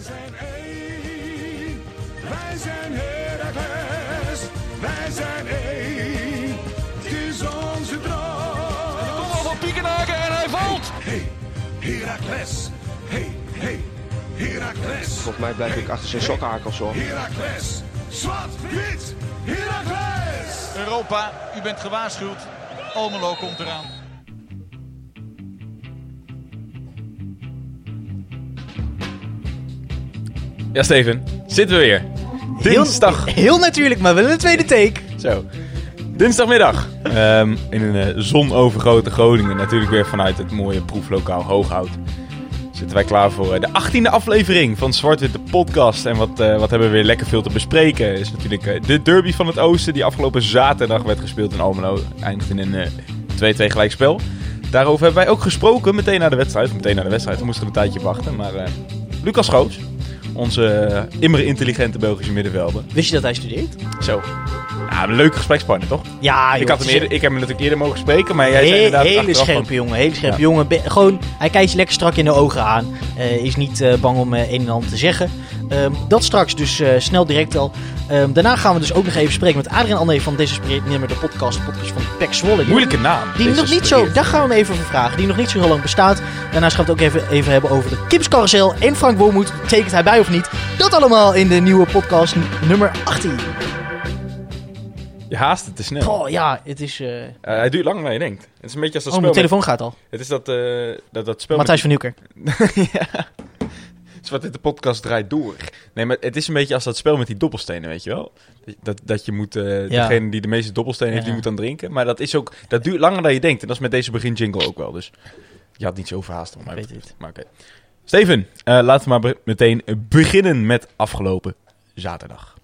Wij zijn één, wij zijn Heracles, wij zijn één, het is onze droom. Kom al van Piekenhaken en hij valt. Hey, Heracles, hey, hey, Heracles. Volgens mij blijf ik achter zijn sokkenhakels hoor. Heracles, zwart, wit, Heracles. Europa, u bent gewaarschuwd. Almelo komt eraan. Ja, Steven. Zitten we weer. Dinsdag. Heel, heel natuurlijk, maar wel een tweede take. Zo. Dinsdagmiddag. Ehm, in een eh, zonovergoten Groningen. Natuurlijk weer vanuit het mooie proeflokaal Hooghout. Zitten wij klaar voor eh, de 18e aflevering van Zwart-Wit de podcast. En wat, eh, wat hebben we weer lekker veel te bespreken. Is natuurlijk de derby van het oosten. Die afgelopen zaterdag werd gespeeld in Almelo. Eindigt in een eh, 2-2 gelijkspel. Daarover hebben wij ook gesproken meteen na de wedstrijd. Meteen na de wedstrijd. We moesten een tijdje wachten. Maar Lucas Schoos. Onze eh, immer intelligente Belgische middenvelder. Wist je dat hij studeert? Zo. Ja, een leuke gesprekspartner, toch? Ja, ik, had hem eerder, ik heb hem natuurlijk eerder mogen spreken, maar jij zei He- inderdaad hele scherpe jongen, hele scherpe Ja. jongen. Be- gewoon, hij kijkt je lekker strak in de ogen aan. Eh, is niet eh, bang om eh, een en ander te zeggen. Ehm, dat straks dus snel direct al. Ehm, daarna gaan we dus ook nog even spreken met Adriaan André van Desespereerd Nummer, de podcast, de podcast van Pek Zwolle. Moeilijke naam. Die nog niet zo, daar gaan we hem even over vragen. Die nog niet zo heel lang bestaat. Daarnaast gaan we het ook even, even hebben over de Kipscarousel en Frank Wormoed. Tekent hij bij of niet? Dat allemaal in de nieuwe podcast nummer 18. Je haast het te snel. Oh ja, het is... eh, Eh, hij duurt langer dan je denkt. Het is een beetje als dat Oh, spel. mijn met- telefoon gaat al. het is dat, eh, dat, dat spel. Matthijs van Nieuwker. met... ja. Wat dit de podcast draait door. Nee, maar het is een beetje als dat spel met die dobbelstenen, weet je wel? Dat, dat, je moet, Ja. degene die de meeste dobbelstenen heeft, Ja. die moet dan drinken. Maar dat is ook, dat duurt langer dan je denkt. En dat is met deze begin jingle ook wel. Dus je had niet zo verhaast om mij Weet het. Maar oké. Steven, laten we maar be- meteen beginnen met afgelopen zaterdag.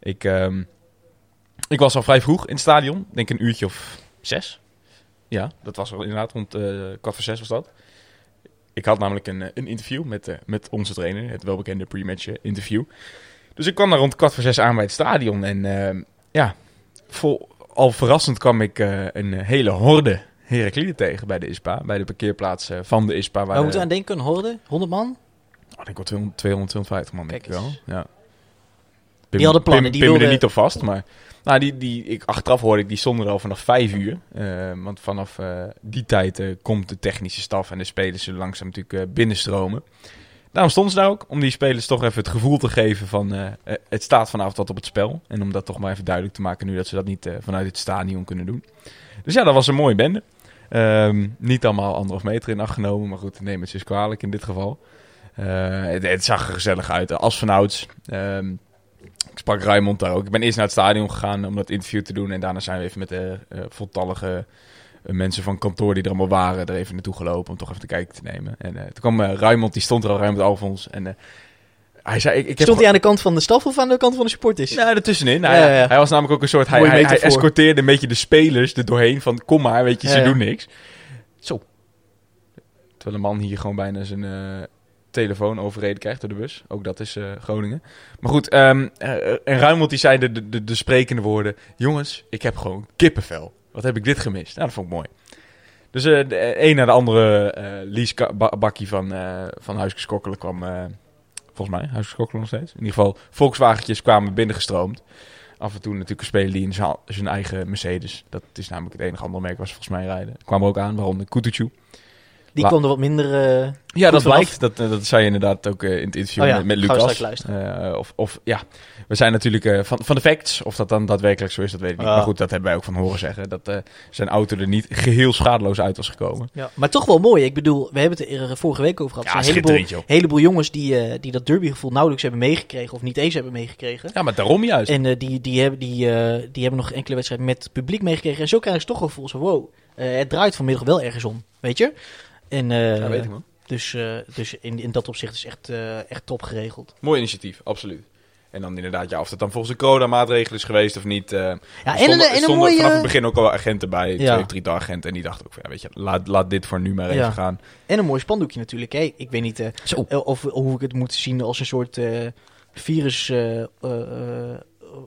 Ik, ehm, ik was al vrij vroeg in het stadion. Denk een uurtje of zes. Ja, dat was al inderdaad rond eh kwart voor zes was dat. Ik had namelijk een, eh, een interview met, eh, met onze trainer. Het welbekende pre-match interview. Dus ik kwam daar rond kwart voor zes aan bij het stadion. En ja, vol, al verrassend kwam ik een hele horde Herakliden tegen bij de ISPA. Bij de parkeerplaats van de ISPA. Waar de- moeten we aan denken? Een horde? 100 man? Oh, ik denk wel 200, 200, 250 man, denk ik wel. Ja. Die hadden plannen, Pim, die me er wilden- niet op vast, maar... Nou, die, die, ik, achteraf hoorde ik, die stonden er al vanaf vijf uur. Eh, want vanaf eh, die tijd eh, komt de technische staf en de spelers zullen langzaam natuurlijk binnenstromen. Daarom stonden ze daar ook, om die spelers toch even het gevoel te geven van... het staat vanavond wat op het spel. En om dat toch maar even duidelijk te maken nu dat ze dat niet vanuit het stadion kunnen doen. Dus ja, dat was een mooie bende. Ehm, niet allemaal anderhalf meter in acht genomen, maar goed, neem het dus kwalijk in dit geval. Het, het zag er gezellig uit, als vanouds. Ehm ik sprak Raymond daar ook. Ik ben eerst naar het stadion gegaan om dat interview te doen. En daarna zijn we even met de eh, voltallige eh, mensen van kantoor die er allemaal waren, er even naartoe gelopen om toch even te kijken te nemen. En eh, toen kwam eh Raymond, die stond er al, Raymond Alfons. En eh, hij zei, ik, ik heb Stond hij aan de kant van de staf of aan de kant van de supporters? nou, ertussenin. Ja, Hij, ja, ja. hij was namelijk ook een soort... Hij, hij, escorteerde een beetje de spelers er doorheen van... Kom maar, weet je, ze doen niks. Zo. Terwijl een man hier gewoon bijna zijn eh, telefoon overreden krijgt door de bus. Ook dat is eh, Groningen. Maar goed, ehm, eh, en Ruimelt die zei de, de, de sprekende woorden... Jongens, ik heb gewoon kippenvel. Wat heb ik dit gemist? Nou, dat vond ik mooi. Dus eh, de een naar de andere eh Lies Bakkie van, eh van Huiske Skokkelen kwam... volgens mij, Huiske Skokkelen nog steeds. In ieder geval, Volkswagentjes kwamen binnengestroomd. Af en toe natuurlijk een speler die in zijn, zijn eigen Mercedes... Dat is namelijk het enige andere merk ze volgens mij rijden. Kwam er ook aan, waaronder Kutucu. Die kwam er wat minder... eh, Ja, dat blijkt. Dat, eh, dat zei je inderdaad ook eh, in het interview Oh ja, met, met Lucas. of, of ja, we zijn natuurlijk van, van de facts. Of dat dan daadwerkelijk zo is, dat weet ik niet. Ja. Maar goed, dat hebben wij ook van horen zeggen. Dat zijn auto er niet geheel schadeloos uit was gekomen. ja. Maar toch wel mooi. Ik bedoel, we hebben het er vorige week over gehad. Ja, een heleboel, heleboel jongens die, die dat derbygevoel nauwelijks hebben meegekregen. Of niet eens hebben meegekregen. Ja, maar daarom juist. En die, die, hebben, die, die hebben nog enkele wedstrijden met publiek meegekregen. En zo krijgen ze toch een gevoel van, wow, het draait vanmiddag wel ergens om. Weet je? En, eh, ja, weet ik man. Dus, eh, dus in, in dat opzicht is echt, eh, echt top geregeld. Mooi initiatief, absoluut. En dan inderdaad, ja, of dat dan volgens de corona-maatregelen is geweest of niet. eh Ja, er en stonden, een, er en stonden mooie... vanaf het begin ook al agenten bij. Ja. Twee of drie agenten. En die dachten ook van, ja, weet je, laat, laat dit voor nu maar even Ja. gaan. En een mooi spandoekje natuurlijk. Hè? Ik weet niet eh, eh, of, hoe ik het moet zien als een soort eh, virus...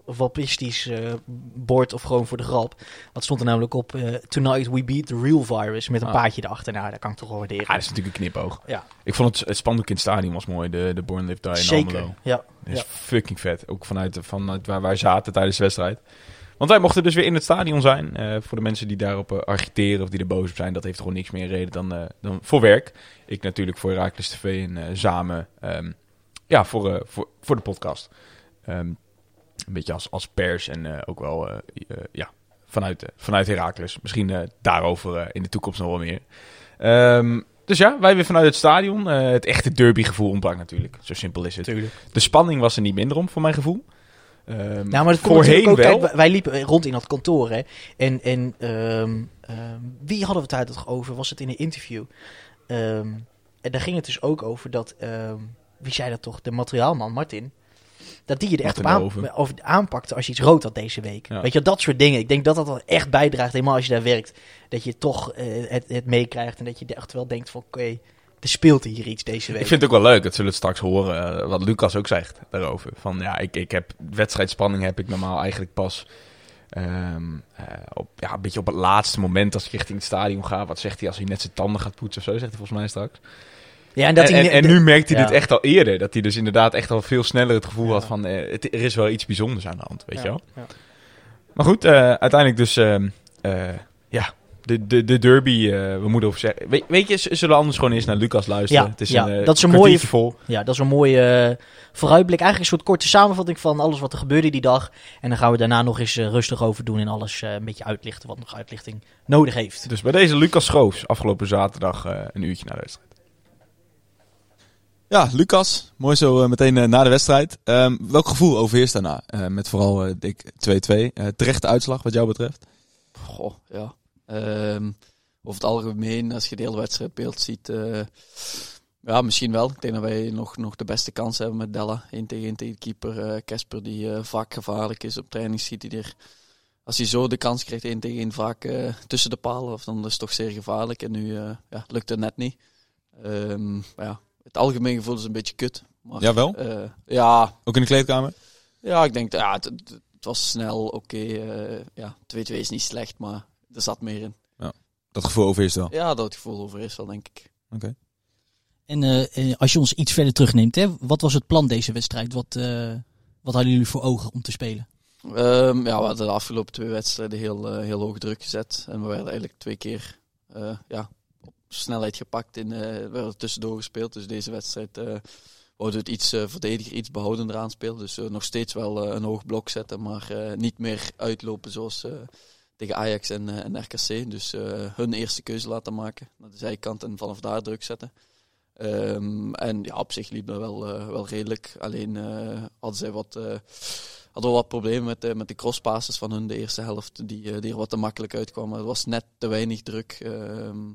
wapistisch eh, bord of gewoon voor de grap. Wat stond er namelijk op? eh, Tonight we beat the real virus. Met een Ah. paadje erachter. Nou, dat kan ik toch wel waarderen. Ja, dat is natuurlijk een knipoog. Ja. Ik vond het, het spandoek in het stadion was mooi. De, de Born Live Die in Zeker. Ja. Dat is Ja. fucking vet. Ook vanuit, vanuit waar wij zaten tijdens de wedstrijd. Want wij mochten dus weer in het stadion zijn. Eh, voor de mensen die daarop eh, agiteren of die er boos op zijn, dat heeft gewoon niks meer reden dan, dan voor werk. Ik natuurlijk voor Herakles TV en samen ehm, ja, voor, voor, voor de podcast. Ehm, een beetje als, als pers en eh, ook wel eh, eh, ja, vanuit, vanuit Herakles. Misschien eh, daarover eh, in de toekomst nog wel meer. Ehm, dus ja, wij weer vanuit het stadion. Eh, het echte derbygevoel ontbrak natuurlijk. Zo simpel is het. Tuurlijk. De spanning was er niet minder om, voor mijn gevoel. Ehm, Nou, maar komt voorheen ook, wel. kijk, wij liepen rond in dat kantoor, hè. En, en ehm, ehm, wie hadden we het daar toch over? Was het in een interview? Ehm, en daar ging het dus ook over dat, ehm, wie zei dat toch? De materiaalman, Martin. Dat die je er echt op Martin aan, Boven. over aanpakte als je iets rood had deze week. Ja. Weet je, dat soort dingen. Ik denk dat dat wel echt bijdraagt, helemaal als je daar werkt. Dat je toch eh, het, het meekrijgt en dat je echt wel denkt van, oké, er speelt hier iets deze week. Ik vind het ook wel leuk, dat zullen we straks horen, eh, wat Lucas ook zegt daarover. Van ja, ik, ik heb wedstrijdspanning heb ik normaal eigenlijk pas ehm, eh, op, ja, een beetje op het laatste moment als ik richting het stadion ga. Wat zegt hij als hij net zijn tanden gaat poetsen of zo, zegt hij volgens mij straks. Ja, en, dat en, hij- en, en nu merkt hij ja. dit echt al eerder. Dat hij dus inderdaad echt al veel sneller het gevoel Ja. had van eh, het, er is wel iets bijzonders aan de hand, weet je wel. ja. Maar goed, eh, uiteindelijk dus, ehm, eh, ja, de, de, de derby, we moeten over zeggen. Weet, weet je, ze zullen anders gewoon eerst naar Lucas luisteren. Ja, het is ja, een, dat is een mooie- vol. Ja, dat is een mooie vooruitblik. Eigenlijk een soort korte samenvatting van alles wat er gebeurde die dag. En dan gaan we daarna nog eens rustig over doen en alles een beetje uitlichten wat nog uitlichting nodig heeft. Dus bij deze Lucas Schoofs, afgelopen zaterdag een uurtje naar de wedstrijd. Ja, Lucas, mooi zo eh, meteen eh, na de wedstrijd. Ehm, welk gevoel overheerst daarna? Eh, met vooral, dik 2-2. Eh, terechte uitslag wat jou betreft? Goh, ja. Ehm, over het algemeen, als je de hele wedstrijdbeeld ziet, ja, misschien wel. Ik denk dat wij nog, nog de beste kans hebben met Della. 1 tegen 1 tegen keeper. Casper, die vaak gevaarlijk is op training, ziet hij er. Als hij zo de kans krijgt, 1 tegen 1 vaak tussen de palen, of dan is het toch zeer gevaarlijk. En nu ja, lukt het net niet. Maar ja, het algemeen gevoel is een beetje kut. Maar, Jawel? eh, ja, Ook in de kleedkamer? ja, ik denk, ja, het, was snel, oké. eh, ja, 2-2 is niet slecht, maar er zat meer in. Dat gevoel overheerst wel. Ja, dat gevoel over is wel, denk ik. En eh, als je ons iets verder terugneemt, hè, wat was het plan deze wedstrijd? Wat, eh, wat hadden jullie voor ogen om te spelen? Ehm, ja, we hadden de afgelopen twee wedstrijden heel, heel hoog druk gezet. En we werden eigenlijk twee keer eh, ja, snelheid gepakt. In, eh, werden tussendoor gespeeld. Dus deze wedstrijd eh wouden we het iets eh, verdediger, iets behoudender aanspelen. Dus eh, nog steeds wel eh, een hoog blok zetten, maar eh, niet meer uitlopen zoals eh, tegen Ajax en, eh, en RKC. Dus eh, hun eerste keuze laten maken naar de zijkant en vanaf daar druk zetten. Ehm, en ja, op zich liep dat wel, eh, wel redelijk. Alleen eh, hadden zij wat, eh, hadden we wat problemen met de, met de crosspasses van hun de eerste helft. Die, eh, die er wat te makkelijk uitkwamen. Het was net te weinig druk. ehm,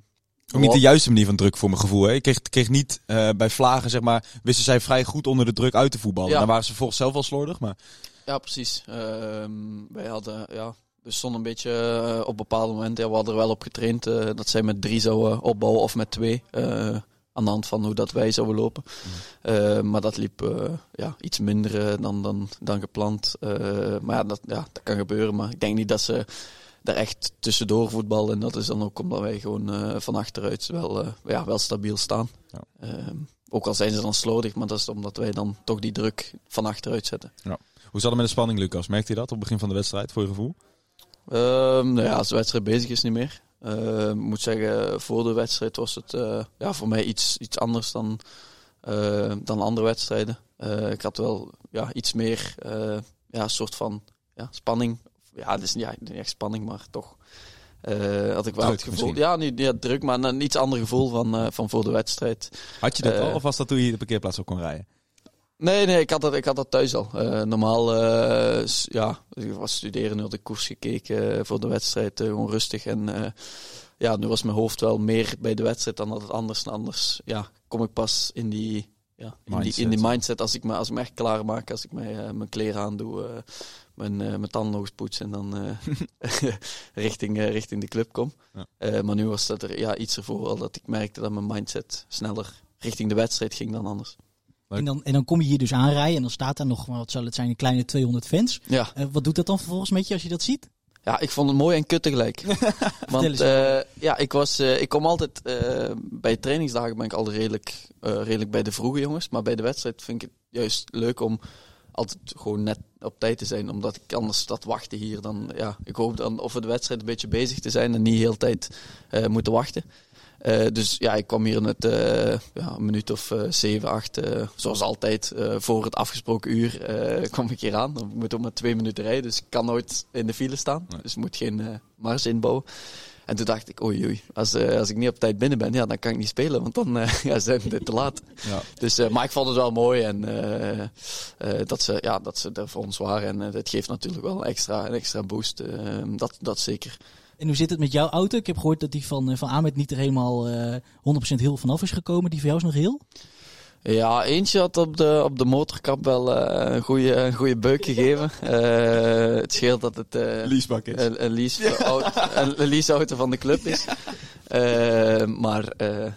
Ook niet de juiste manier van druk voor mijn gevoel. Hè? Ik kreeg, kreeg niet eh, bij vlagen, zeg maar, wisten zij vrij goed onder de druk uit te voetballen. Ja. Dan waren ze volgens zelf wel slordig, maar Ja, precies. Ehm, wij hadden, ja, we stonden een beetje eh, op bepaalde momenten. Ja, we hadden er wel op getraind eh, dat zij met drie zouden opbouwen of met twee. aan de hand van hoe dat wij zouden lopen. Eh, maar dat liep ja, iets minder dan, dan, dan gepland. Maar ja dat, ja, dat kan gebeuren. Maar ik denk niet dat ze daar echt tussendoor voetballen. En dat is dan ook omdat wij gewoon eh, van achteruit wel, eh, ja, wel stabiel staan. Ja. Ehm, ook al zijn ze dan slordig, maar dat is omdat wij dan toch die druk van achteruit zetten. hoe zat het met de spanning, Lucas? Merkte je dat op het begin van de wedstrijd, voor je gevoel? Ehm, nou ja, als de wedstrijd bezig is, niet meer. Ehm, Ik moet zeggen, voor de wedstrijd was het eh, ja, voor mij iets, iets anders dan, dan andere wedstrijden. Ik had wel ja, iets meer ja, soort van ja, spanning. Ja, het is niet, niet echt spanning, maar toch eh, had ik wel Druk het gevoel. misschien. Ja, niet ja, druk, maar een iets ander gevoel van, eh, van voor de wedstrijd. Had je dat Eh, al, of was dat toen je de parkeerplaats op kon rijden? Nee, nee, ik had dat, ik had dat thuis al. Normaal, ja, ik was studeren, nu had ik koers gekeken voor de wedstrijd, gewoon rustig. En ja, nu was mijn hoofd wel meer bij de wedstrijd dan dat het anders. En anders, ja, kom ik pas in die, ja, in die, Mindset. in die mindset als ik me, als ik me echt klaar maak, als ik mij, mijn kleren aandoe, mijn, eh, mijn tanden nog eens poets en dan eh, richting, eh, richting de club kom. Ja. Eh, maar nu was dat er ja, iets ervoor al dat ik merkte dat mijn mindset sneller richting de wedstrijd ging dan anders. En dan, en dan kom je hier dus aanrijden en dan staat daar nog, wat zal het zijn, een kleine 200 fans. Ja. Eh, wat doet dat dan vervolgens met je als je dat ziet? Ja, ik vond het mooi en kut tegelijk. Want eh, ja, ik, was, eh, ik kom altijd eh, bij trainingsdagen ben ik altijd redelijk, eh, redelijk bij de vroege jongens. Maar bij de wedstrijd vind ik het juist leuk om altijd gewoon net op tijd te zijn. Omdat ik anders dat wachten hier dan, ja, ik hoop dan over de wedstrijd een beetje bezig te zijn en niet heel tijd eh, moeten wachten. Eh, dus ja, ik kwam hier net eh, ja, een minuut of zeven, acht, eh, zoals altijd, voor het afgesproken uur kwam ik hier aan. Dan moet ik ook maar twee minuten rijden, dus ik kan nooit in de file staan. Dus ik moet geen mars inbouwen. En toen dacht ik, oei oei, als, eh, als ik niet op tijd binnen ben, ja, dan kan ik niet spelen, want dan eh, ja, zijn we te laat. Ja. Dus, eh, maar ik vond het wel mooi en eh, eh, dat, ze, ja, dat ze er voor ons waren. En uh, dat geeft natuurlijk wel een extra, een extra boost, uh, dat, dat zeker. En hoe zit het met jouw auto? Ik heb gehoord dat die van, van Ahmed niet er helemaal uh, 100% heel vanaf is gekomen. Die van jou is nog heel? Ja, eentje had op de, op de motorkap wel uh, een, goede, een goede beuk gegeven. Uh, het scheelt dat het uh, leasebak is. Een, een, lease, ja. een, een leaseauto van de club is. Maar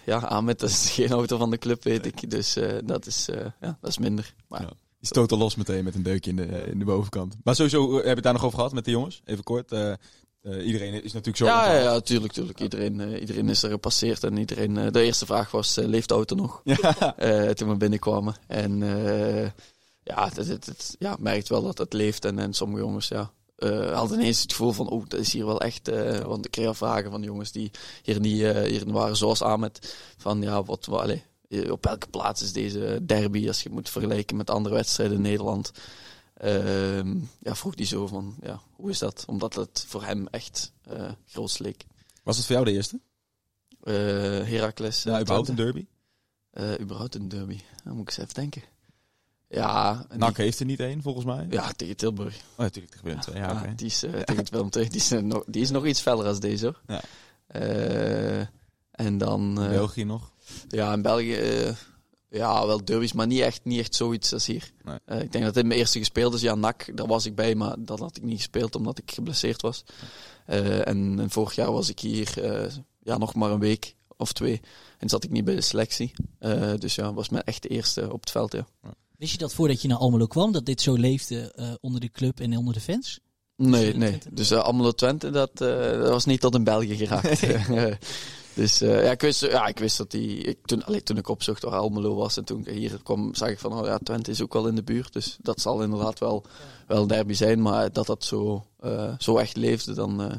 ja, Ahmed dat is geen auto van de club, weet ik. Dus dat, is, ja, dat is minder. Maar, ja. Die stoot al los meteen met een deukje in de, in de bovenkant. Maar sowieso, hebben we het daar nog over gehad met de jongens? Even kort. Uh, iedereen is natuurlijk zo. Ja, ja, ja, tuurlijk, tuurlijk. Iedereen, uh, iedereen is er gepasseerd. En iedereen, uh, de eerste vraag was, leeft de auto nog? Ja. toen we binnenkwamen. En ja, het, het, het, ja, merkt wel dat het leeft. En, en sommige jongens, ja, hadden ineens het gevoel van, oh, dat is hier wel echt. want ik kreeg vragen van de jongens die hier niet hier waren, zoals Ahmed. Van ja, wat, wat allez, op welke plaats is deze derby als je moet vergelijken met andere wedstrijden in Nederland? Uh, ja, vroeg die zo van, ja, hoe is dat? Omdat het voor hem echt uh, groot leek. Was het voor jou de eerste? Uh, Heracles. Ja, überhaupt een derby? Uh, überhaupt een derby. Dan moet ik eens even denken. Ja. NAC heeft er niet één, volgens mij. Ja, tegen Tilburg. Oh, natuurlijk tegen Willem. Ja, ja, okay. die is uh, tegen II. Die is, uh, nog, die is nog iets feller als deze, hoor. Ja. en dan... België nog? Ja, in België... Ja, wel derbies, maar niet echt, niet echt zoiets als hier. Nee. Uh, ik denk dat dit mijn eerste gespeeld is. Ja, NAC, daar was ik bij, maar dat had ik niet gespeeld omdat ik geblesseerd was. Uh, en, en, vorig jaar was ik hier uh, ja, nog maar een week of twee. En zat ik niet bij de selectie. dus ja, was mijn echt de eerste op het veld, ja. Wist je dat voordat je naar Almelo kwam, dat dit zo leefde onder de club en onder de fans? Nee, nee. Dus uh, Almelo Twente, dat, dat was niet tot in België geraakt. Dus uh, ja, ik wist, ja, ik wist dat die. Ik, toen, allee, toen ik opzocht waar Almelo was en toen ik hier kwam, zag ik van, oh ja, Twente is ook wel in de buurt. Dus dat zal inderdaad wel, wel een derby zijn. Maar dat dat zo, uh, zo echt leefde, dan, uh,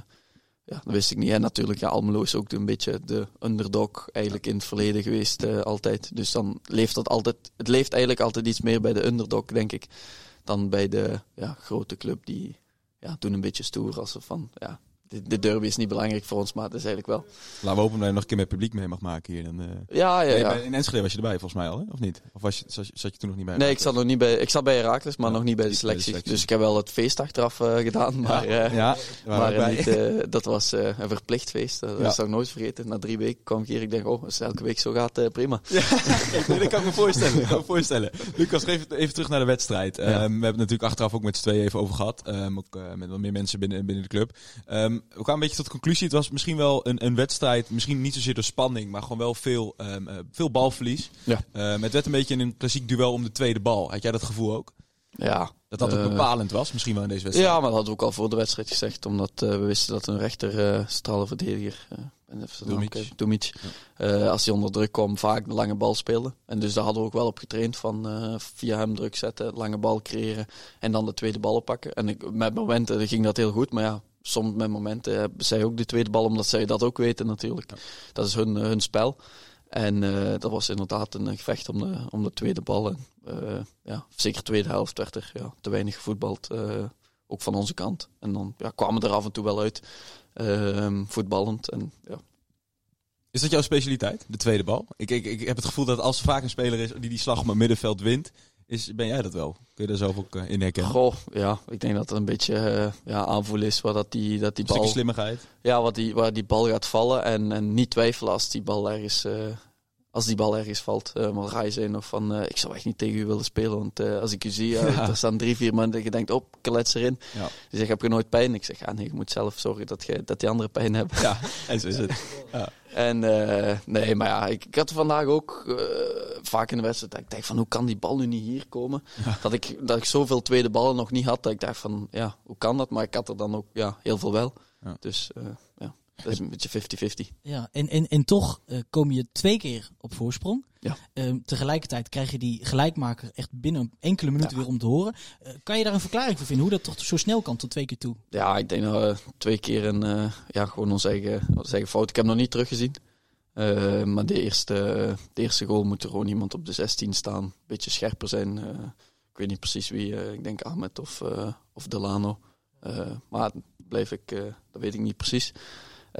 ja, dat wist ik niet. En natuurlijk, ja, Almelo is ook een beetje de underdog eigenlijk in het verleden geweest, altijd. Dus dan leeft dat altijd. Het leeft eigenlijk altijd iets meer bij de underdog, denk ik, dan bij de ja, grote club die ja, toen een beetje stoer als van, ja, de derby is niet belangrijk voor ons, maar het is eigenlijk wel. Laten we hopen dat je nog een keer met publiek mee mag maken hier. Dan, uh... Ja, ja, ja. In Enschede was je erbij volgens mij al, hè? of niet? Of was je, zat, je toen nog niet bij? Nee, ik zat nog niet bij. Ik zat bij Herakles, maar ja, nog niet bij de, selectie. bij de, selectie. Dus ik heb wel het feest achteraf uh, gedaan, maar, ja, ja, maar niet, uh, dat was een verplicht feest. Dat ja. zou ik nooit vergeten. Na drie weken kwam ik hier. Ik denk, oh, als het elke week zo gaat, prima. Ja, dat kan ik me voorstellen. Ik kan me voorstellen. Lucas, even, even terug naar de wedstrijd. Um, we hebben het natuurlijk achteraf ook met z'n tweeën even over gehad. Um, ook met wat meer mensen binnen, binnen de club. Um, we kwamen een beetje tot de conclusie. Het was misschien wel een, een wedstrijd, misschien niet zozeer door spanning, maar gewoon wel veel, um, uh, veel balverlies. Ja. Um, het werd een beetje een klassiek duel om de tweede bal. Had jij dat gevoel ook? Ja. Dat dat ook uh, bepalend was, misschien wel in deze wedstrijd. Ja, maar dat hadden we ook al voor de wedstrijd gezegd, omdat uh, we wisten dat een rechter uh, Dumic ja. als hij onder druk kwam, vaak de lange bal speelde. En dus daar hadden we ook wel op getraind van via hem druk zetten, lange bal creëren en dan de tweede bal oppakken. En ik, met momenten ging dat heel goed, maar ja, soms met momenten hebben zij ook de tweede bal, omdat zij dat ook weten natuurlijk. Ja. Dat is hun, hun spel. En uh, dat was inderdaad een gevecht om de, om de tweede bal. En, uh, ja, zeker de tweede helft werd er ja, te weinig gevoetbald, uh, ook van onze kant. En dan ja, kwamen we er af en toe wel uit, voetballend. En, ja. Is dat jouw specialiteit, de tweede bal? Ik, ik, ik heb het gevoel dat als er vaak een speler is die die slag op het middenveld wint, is, ben jij dat wel? Kun je daar zelf ook uh, in herkennen? Goh, ja. Ik denk dat het een beetje uh, ja, aanvoel is waar dat die, dat die een bal... slimmigheid? Ja, wat die, waar die bal gaat vallen en, en niet twijfelen als die bal ergens uh, als die bal ergens valt, uh, maar ga je zijn of van, uh, ik zou echt niet tegen u willen spelen, want uh, als ik u zie, ja. er staan drie, vier maanden, je denkt, op, klets erin. Ja. Die zegt, heb je nooit pijn? Ik zeg, ja, nee, je moet zelf zorgen dat, je, dat die andere pijn hebben. Ja, en zo is het. Ja. En nee, maar ja, ik, ik had vandaag ook vaak in de wedstrijd, dat ik dacht van, hoe kan die bal nu niet hier komen? Ja. Dat, ik, dat ik zoveel tweede ballen nog niet had, dat ik dacht van, ja, hoe kan dat? Maar ik had er dan ook ja, heel veel wel. Dus ja. Dat is een beetje 50-50. Ja, en, en, en toch uh, kom je twee keer op voorsprong. Ja. Uh, tegelijkertijd krijg je die gelijkmaker echt binnen enkele minuten Ja. weer om te horen. Uh, kan je daar een verklaring voor vinden? Hoe dat toch zo snel kan tot twee keer toe? Ja, ik denk dat we twee keer een, uh, ja, gewoon ons eigen, ons eigen fout. Ik heb hem nog niet teruggezien. Maar de eerste, de eerste goal moet er gewoon iemand op de 16 staan. Een beetje scherper zijn. Ik weet niet precies wie. Ik denk Ahmed of, of Delano. Maar blijf ik, dat weet ik niet precies.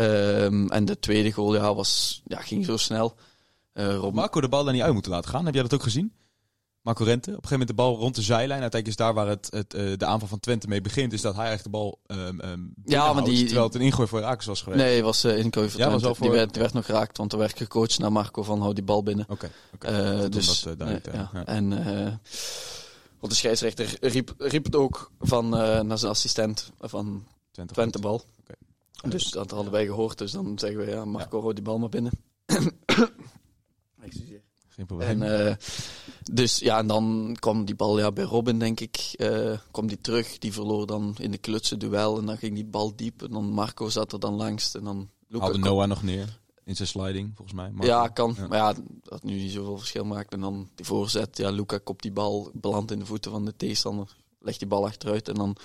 Um, en de tweede goal ja, was, ja, ging zo snel. Uh, Rob... Marco de bal daar niet uit moeten laten gaan. Heb jij dat ook gezien? Marco Rente. Op een gegeven moment de bal rond de zijlijn. Uiteindelijk is daar waar het, het, uh, de aanval van Twente mee begint. Is dat hij echt de bal um, um, ja, maar die, terwijl het een ingooi voor Raakers was geweest. Nee, was uh, ingooi voor ja, Twente. Was voor... die, werd, die werd nog geraakt, want er werd gecoacht naar Marco van hou die bal binnen. Oké. Okay, uh, dus, dat, ja. ja. En want de scheidsrechter riep, riep het ook van naar zijn assistent van Twente, Twente bal. Okay. Dus dat hadden wij gehoord. Dus dan zeggen we, ja, Marco, ja. hou die bal maar binnen. Excuseer. Geen probleem. En, uh, dus ja, en dan kwam die bal ja, bij Robin, denk ik. Uh, kwam die terug. Die verloor dan in de klutsen duel. En dan ging die bal diep. En dan Marco zat er dan langs. En dan Luca Haalde Noah nog neer in zijn sliding, volgens mij. Marco. Ja, kan. Ja. Maar ja, dat nu niet zoveel verschil maakt. En dan die voorzet. Ja, Luca kopt die bal, belandt in de voeten van de tegenstander. Legt die bal achteruit. En dan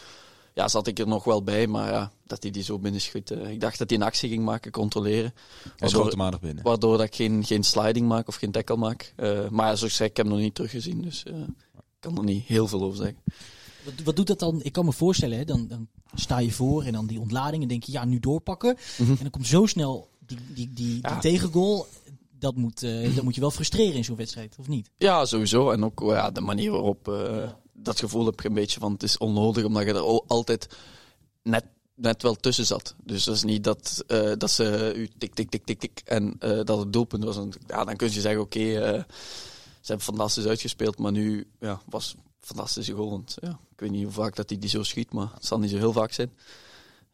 ja, zat ik er nog wel bij, maar ja, dat hij die zo binnenschudt. Uh, ik dacht dat hij een actie ging maken, controleren. Hij schoot hem aardig binnen. Waardoor dat ik geen, geen sliding maak of geen tackle maak. Uh, maar ja, zoals ik zei, ik heb hem nog niet teruggezien, dus uh, ik kan er niet heel veel over zeggen. Wat, wat doet dat dan? Ik kan me voorstellen, hè, dan, dan sta je voor en dan die ontlading en denk je, ja, nu doorpakken. Mm -hmm. En dan komt zo snel die, die, die, ja. die tegengoal. Dat moet, dat moet je wel frustreren in zo'n wedstrijd, of niet? Ja, sowieso. En ook ja, de manier waarop... Ja dat gevoel heb je een beetje van het is onnodig, omdat je er altijd net, net wel tussen zat. Dus dat is niet dat, uh, dat ze u tik, tik, tik, tik, tik en uh, dat het doelpunt was. Ja, dan kun je zeggen, oké, uh, ze hebben fantastisch uitgespeeld, maar nu ja, was fantastische goal. Ja, ik weet niet hoe vaak dat hij die zo schiet, maar het zal niet zo heel vaak zijn.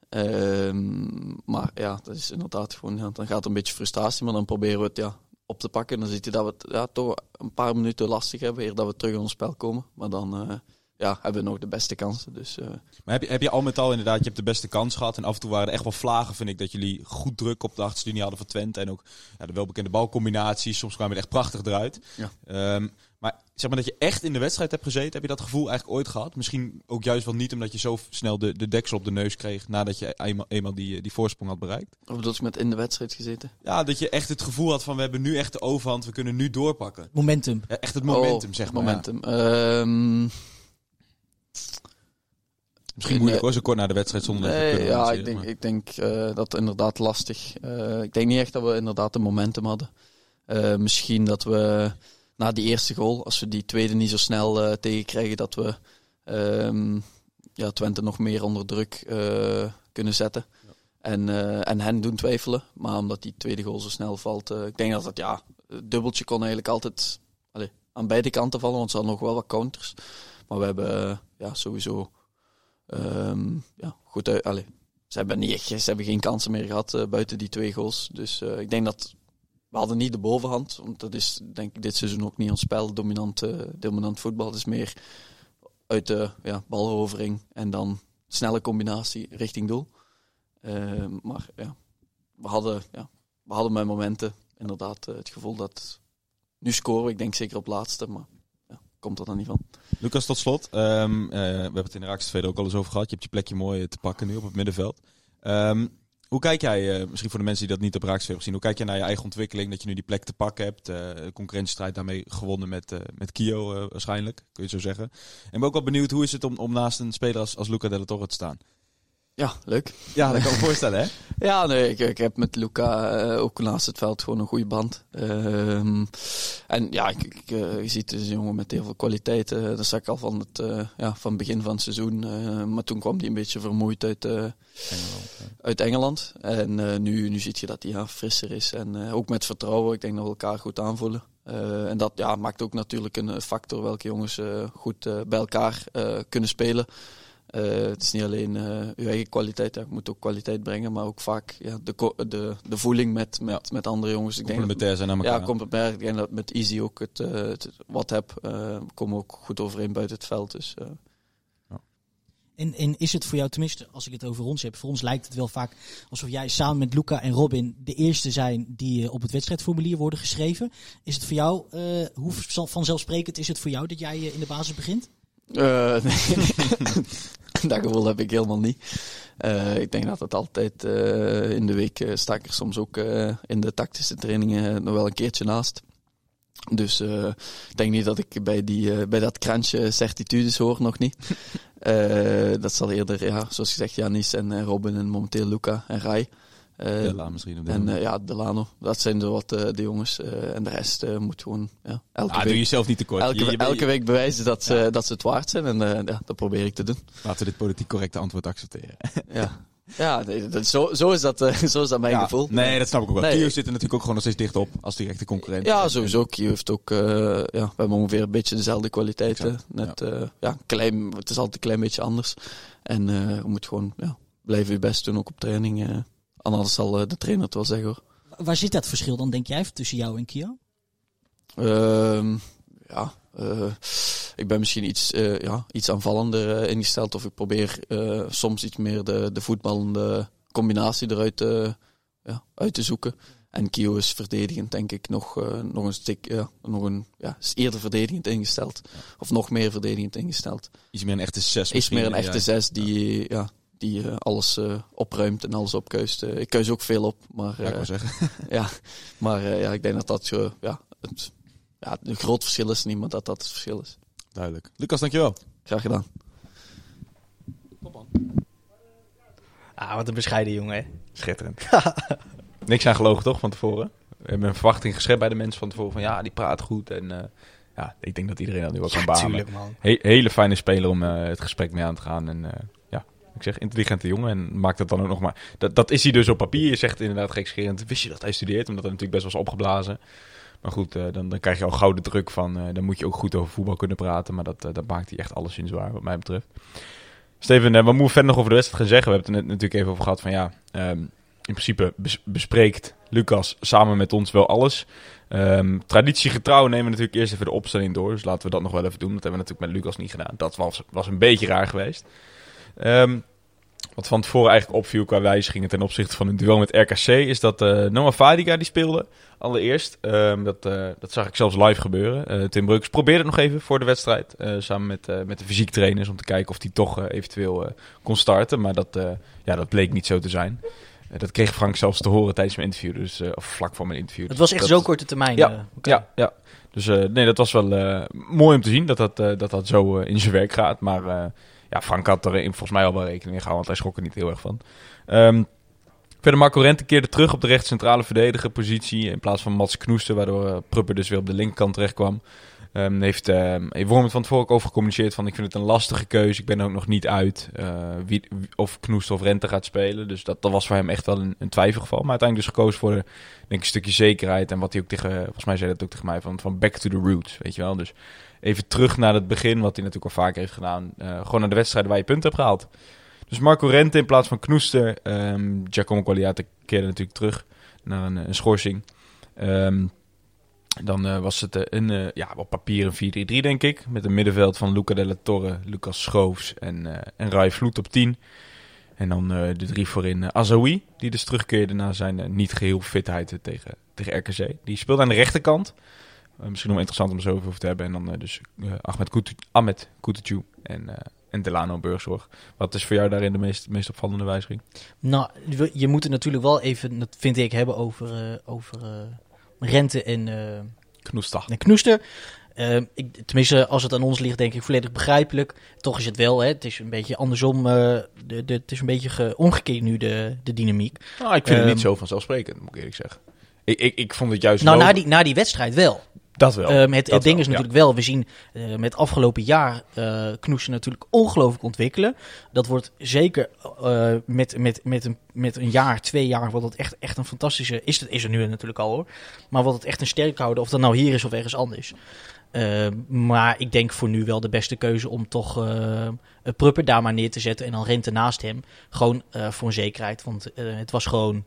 Um, maar ja, dat is inderdaad gewoon, dan gaat een beetje frustratie, maar dan proberen we het ja, op te pakken. Dan ziet je dat we het ja, toch een paar minuten lastig hebben, eer dat we terug in ons spel komen. Maar dan uh, ja, hebben we nog de beste kansen. Dus, uh... Maar heb je, heb je al met al inderdaad, je hebt de beste kans gehad. En af en toe waren er echt wel vlagen, vind ik, dat jullie goed druk op de achterlinie hadden van Twente. En ook ja, de welbekende balcombinaties. Soms kwamen het echt prachtig eruit. Ja. Um, maar zeg maar dat je echt in de wedstrijd hebt gezeten, heb je dat gevoel eigenlijk ooit gehad? Misschien ook juist wel niet, omdat je zo snel de, de deksel op de neus kreeg nadat je eenmaal, eenmaal die, die voorsprong had bereikt. Of bedoel je met in de wedstrijd gezeten? Ja, dat je echt het gevoel had van we hebben nu echt de overhand, we kunnen nu doorpakken. Momentum. Ja, echt het momentum, oh, zeg maar. Momentum. Ja. Um... Misschien moeilijk hoor, zo kort na de wedstrijd zonder nee, te Ja, ik denk, ik denk uh, dat inderdaad lastig. Uh, ik denk niet echt dat we inderdaad een momentum hadden. Uh, misschien dat we na die eerste goal, als we die tweede niet zo snel uh, tegenkrijgen, dat we um, ja, Twente nog meer onder druk uh, kunnen zetten. Ja. En, uh, en hen doen twijfelen. Maar omdat die tweede goal zo snel valt, ik denk dat dat ja, het dubbeltje kon eigenlijk altijd allez, aan beide kanten vallen, want ze hadden nog wel wat counters. Maar we hebben ja, sowieso um, ja, goed uit. Allez, ze hebben, niet echt, ze hebben geen kansen meer gehad buiten die twee goals. Dus ik denk dat we hadden niet de bovenhand, want dat is denk ik dit seizoen ook niet ons spel, dominant, uh, dominant voetbal. Is meer uit de ja, balrovering en dan snelle combinatie richting doel. Uh, maar ja, we hadden, ja, we hadden met momenten inderdaad uh, het gevoel dat nu scoren ik denk zeker op laatste, maar ja, komt er dan niet van. Lucas, tot slot. Um, we hebben het in de Raakstevede ook al eens over gehad. Je hebt je plekje mooi te pakken nu op het middenveld. Um, hoe kijk jij, uh, misschien voor de mensen die dat niet op Raaksfeer hebben gezien, hoe kijk jij naar je eigen ontwikkeling, dat je nu die plek te pakken hebt, uh, concurrentiestrijd daarmee gewonnen met, uh, met Kio waarschijnlijk, kun je zo zeggen. En ben ook wel benieuwd, hoe is het om, om naast een speler als, als Luca Della Torre te staan? Ja, leuk. Ja, dat kan ik me voorstellen, hè? Ja, nee, ik, ik heb met Luca eh, ook naast het veld gewoon een goede band. Ehm, en ja, ik, ik, eh, je ziet is een jongen met heel veel kwaliteiten. dat zag ik al van het, eh, ja, van begin van het seizoen. Eh, maar toen kwam hij een beetje vermoeid uit, eh, Engeland, uit Engeland. En eh, nu, nu zie je dat hij ja, frisser is. En eh, ook met vertrouwen. Ik denk dat we elkaar goed aanvoelen. Eh, en dat ja, maakt ook natuurlijk een eh, factor welke jongens eh, goed eh, bij elkaar eh, kunnen spelen. Eh, het is niet alleen eh je eigen kwaliteit, ja, je moet ook kwaliteit brengen, maar ook vaak ja, de, de, de voeling met, met, met andere jongens. Ik denk dat, Complementair zijn aan elkaar. ja, complementair. Ik denk dat met Easy ook het, eh, het wat heb. eh, we komen ook goed overeen buiten het veld. Dus eh, En, en is het voor jou, tenminste als ik het over ons heb, voor ons lijkt het wel vaak alsof jij samen met Luca en Robin de eerste zijn die eh, op het wedstrijdformulier worden geschreven. Is het voor jou, eh, hoe van- vanzelfsprekend is het voor jou dat jij eh, in de basis begint? Eh, nee, dat gevoel heb ik helemaal niet. Eh, ik denk dat het altijd eh, in de week sta ik er soms ook in de tactische trainingen nog wel een keertje naast. Dus ik denk niet dat ik bij, die, bij dat krantje certitudes hoor, nog niet. Dat zal eerder, ja, zoals gezegd, Janis en Robin en momenteel Luca en Rai. Eh, Ja, misschien op en eh, ja, Delano. Dat zijn zo wat eh, de jongens. en de rest moet gewoon ja, elke Ah, week doe jezelf niet tekort. Elke, Je- je week bewijzen dat ze, dat ze het waard zijn. En ja, dat probeer ik te doen. Laten we dit politiek correcte antwoord accepteren. Ja, ja nee, dat, zo, zo, is dat, zo is dat mijn Ja, gevoel. Nee, dat snap ik ook wel. Nee. Kio zit er natuurlijk ook gewoon nog steeds dicht op als directe concurrent. Ja, sowieso. Kio heeft ook... ja, we hebben ongeveer een beetje dezelfde kwaliteiten. Net, ja. klein, het is altijd een klein beetje anders. En eh, je moet gewoon ja, blijven je best doen, ook op training. Anders zal eh, de trainer het wel zeggen hoor. Waar zit dat verschil dan, denk jij, tussen jou en Kio? Ehm, ja, eh, ik ben misschien iets, eh, ja, iets aanvallender eh, ingesteld. Of ik probeer eh, soms iets meer de, de voetballende combinatie eruit te, ja, uit te zoeken. En Kio is verdedigend, denk ik, nog, eh, nog een stuk, ja, nog een, ja, is eerder verdedigend ingesteld. Of nog meer verdedigend ingesteld. Iets meer een echte zes Is misschien. meer een echte zes die, ja. Die eh, alles eh, opruimt en alles opkuist. Eh, ik kuis ook veel op, maar, Ja, ik eh, wou zeggen. ja, maar eh, ja, ik denk dat dat zo, ja, het, ja, een groot verschil is niet, maar dat dat het verschil is. Duidelijk. Lucas, dankjewel. Graag gedaan. Ah, wat een bescheiden jongen, hè? Schitterend. Niks aan gelogen toch van tevoren? We hebben een verwachting geschept bij de mensen van tevoren van ja, die praat goed. En eh, ja, ik denk dat iedereen dat nu wel kan beamen. tuurlijk, man. He- hele fijne speler om eh, het gesprek mee aan te gaan. En eh, ja, ik zeg intelligente jongen en maakt dat dan ook nog maar. Dat, dat is hij dus op papier. Je zegt inderdaad gekscherend. Wist je dat hij studeert? Omdat hij natuurlijk best is opgeblazen. Maar goed, eh, dan, dan krijg je al gauw de druk van. eh, dan moet je ook goed over voetbal kunnen praten. Maar dat, eh, dat maakt hij echt alleszins waar, wat mij betreft. Steven, wat moeten we verder nog over de wedstrijd gaan zeggen? We hebben het er net natuurlijk even over gehad van ja. ehm, in principe bes- bespreekt Lucas samen met ons wel alles. Ehm, traditiegetrouw nemen we natuurlijk eerst even de opstelling door. Dus laten we dat nog wel even doen. Dat hebben we natuurlijk met Lucas niet gedaan. Dat was, was een beetje raar geweest. Ehm, wat van tevoren eigenlijk opviel qua wijzigingen ten opzichte van een duel met RKC... is dat eh, Noah Fadiga die speelde allereerst. Ehm, dat, eh, dat zag ik zelfs live gebeuren. Eh, Tim Breuks probeerde het nog even voor de wedstrijd. samen met, met de fysiek trainers om te kijken of hij toch eventueel kon starten. Maar dat, ja, dat bleek niet zo te zijn. Dat kreeg Frank zelfs te horen tijdens mijn interview. Dus, of vlak voor mijn interview. Het was echt Dat- zo korte termijn. Ja, ja, ja. Dus nee, dat was wel mooi om te zien dat dat, dat, dat zo in zijn werk gaat. Maar Frank had er in- volgens mij al wel rekening mee gehouden, want hij schrok er niet heel erg van. Ehm, verder Marco Rente keerde terug op de rechtscentrale verdediger positie in plaats van Mats Knoester, waardoor eh, Prupper dus weer op de linkerkant terecht kwam. Ehm, heeft uh, Worm het van tevoren ook over gecommuniceerd van ik vind het een lastige keuze. Ik ben ook nog niet uit eh, wie, of Knoester of Rente gaat spelen. Dus dat, dat was voor hem echt wel een, twijfelgeval. Maar uiteindelijk dus gekozen voor de, denk ik, een stukje zekerheid. En wat hij ook tegen, volgens mij zei dat ook tegen mij, van, van back to the roots, weet je wel. Dus even terug naar het begin, wat hij natuurlijk al vaker heeft gedaan. Eh, gewoon naar de wedstrijden waar je punten hebt gehaald. Dus Marco Rente in plaats van Knoester. ehm Giacomo Qualiate keerde natuurlijk terug naar een, een schorsing. Ehm, dan eh, was het eh, een, ja, op papier een 4-3-3 denk ik. Met een middenveld van Luca de la Torre, Lucas Schoofs en, eh en Rai Vloed op 10. En dan de drie voorin uh, Azawi, die dus terugkeerde na zijn uh, niet geheel fitheid uh, tegen, tegen RKC. Die speelde aan de rechterkant. Uh, misschien nog interessant om zo over te hebben. En dan uh, dus Ahmed, Kutu, Ahmed en, en Delano Burgzorg. Wat is voor jou daarin de meest, meest opvallende wijziging? Nou, je moet het natuurlijk wel even, dat vind ik, hebben over, over Rente en, Knoester. en Knoester. Ehm, ik, tenminste, als het aan ons ligt, denk ik volledig begrijpelijk. Toch is het wel, hè, het is een beetje andersom. eh, de, de, het is een beetje ge- omgekeerd nu, de, de dynamiek. Nou, ik vind het Ehm, niet zo vanzelfsprekend, moet ik eerlijk zeggen. Ik, ik, ik vond het juist Nou, na die, na die wedstrijd wel. Dat wel. Ehm, het dat het ding wel, is ja. natuurlijk wel, we zien eh, met afgelopen jaar eh Knoesen natuurlijk ongelooflijk ontwikkelen. Dat wordt zeker eh, met, met, met, een, met een jaar, twee jaar, wordt het echt, echt een fantastische... Is, het, is er nu natuurlijk al hoor. Maar wordt het echt een sterk houden, of dat nou hier is of ergens anders. Ehm, maar ik denk voor nu wel de beste keuze om toch eh een Prupper daar maar neer te zetten. En dan Rente naast hem. Gewoon eh, voor een zekerheid. Want eh, het was gewoon...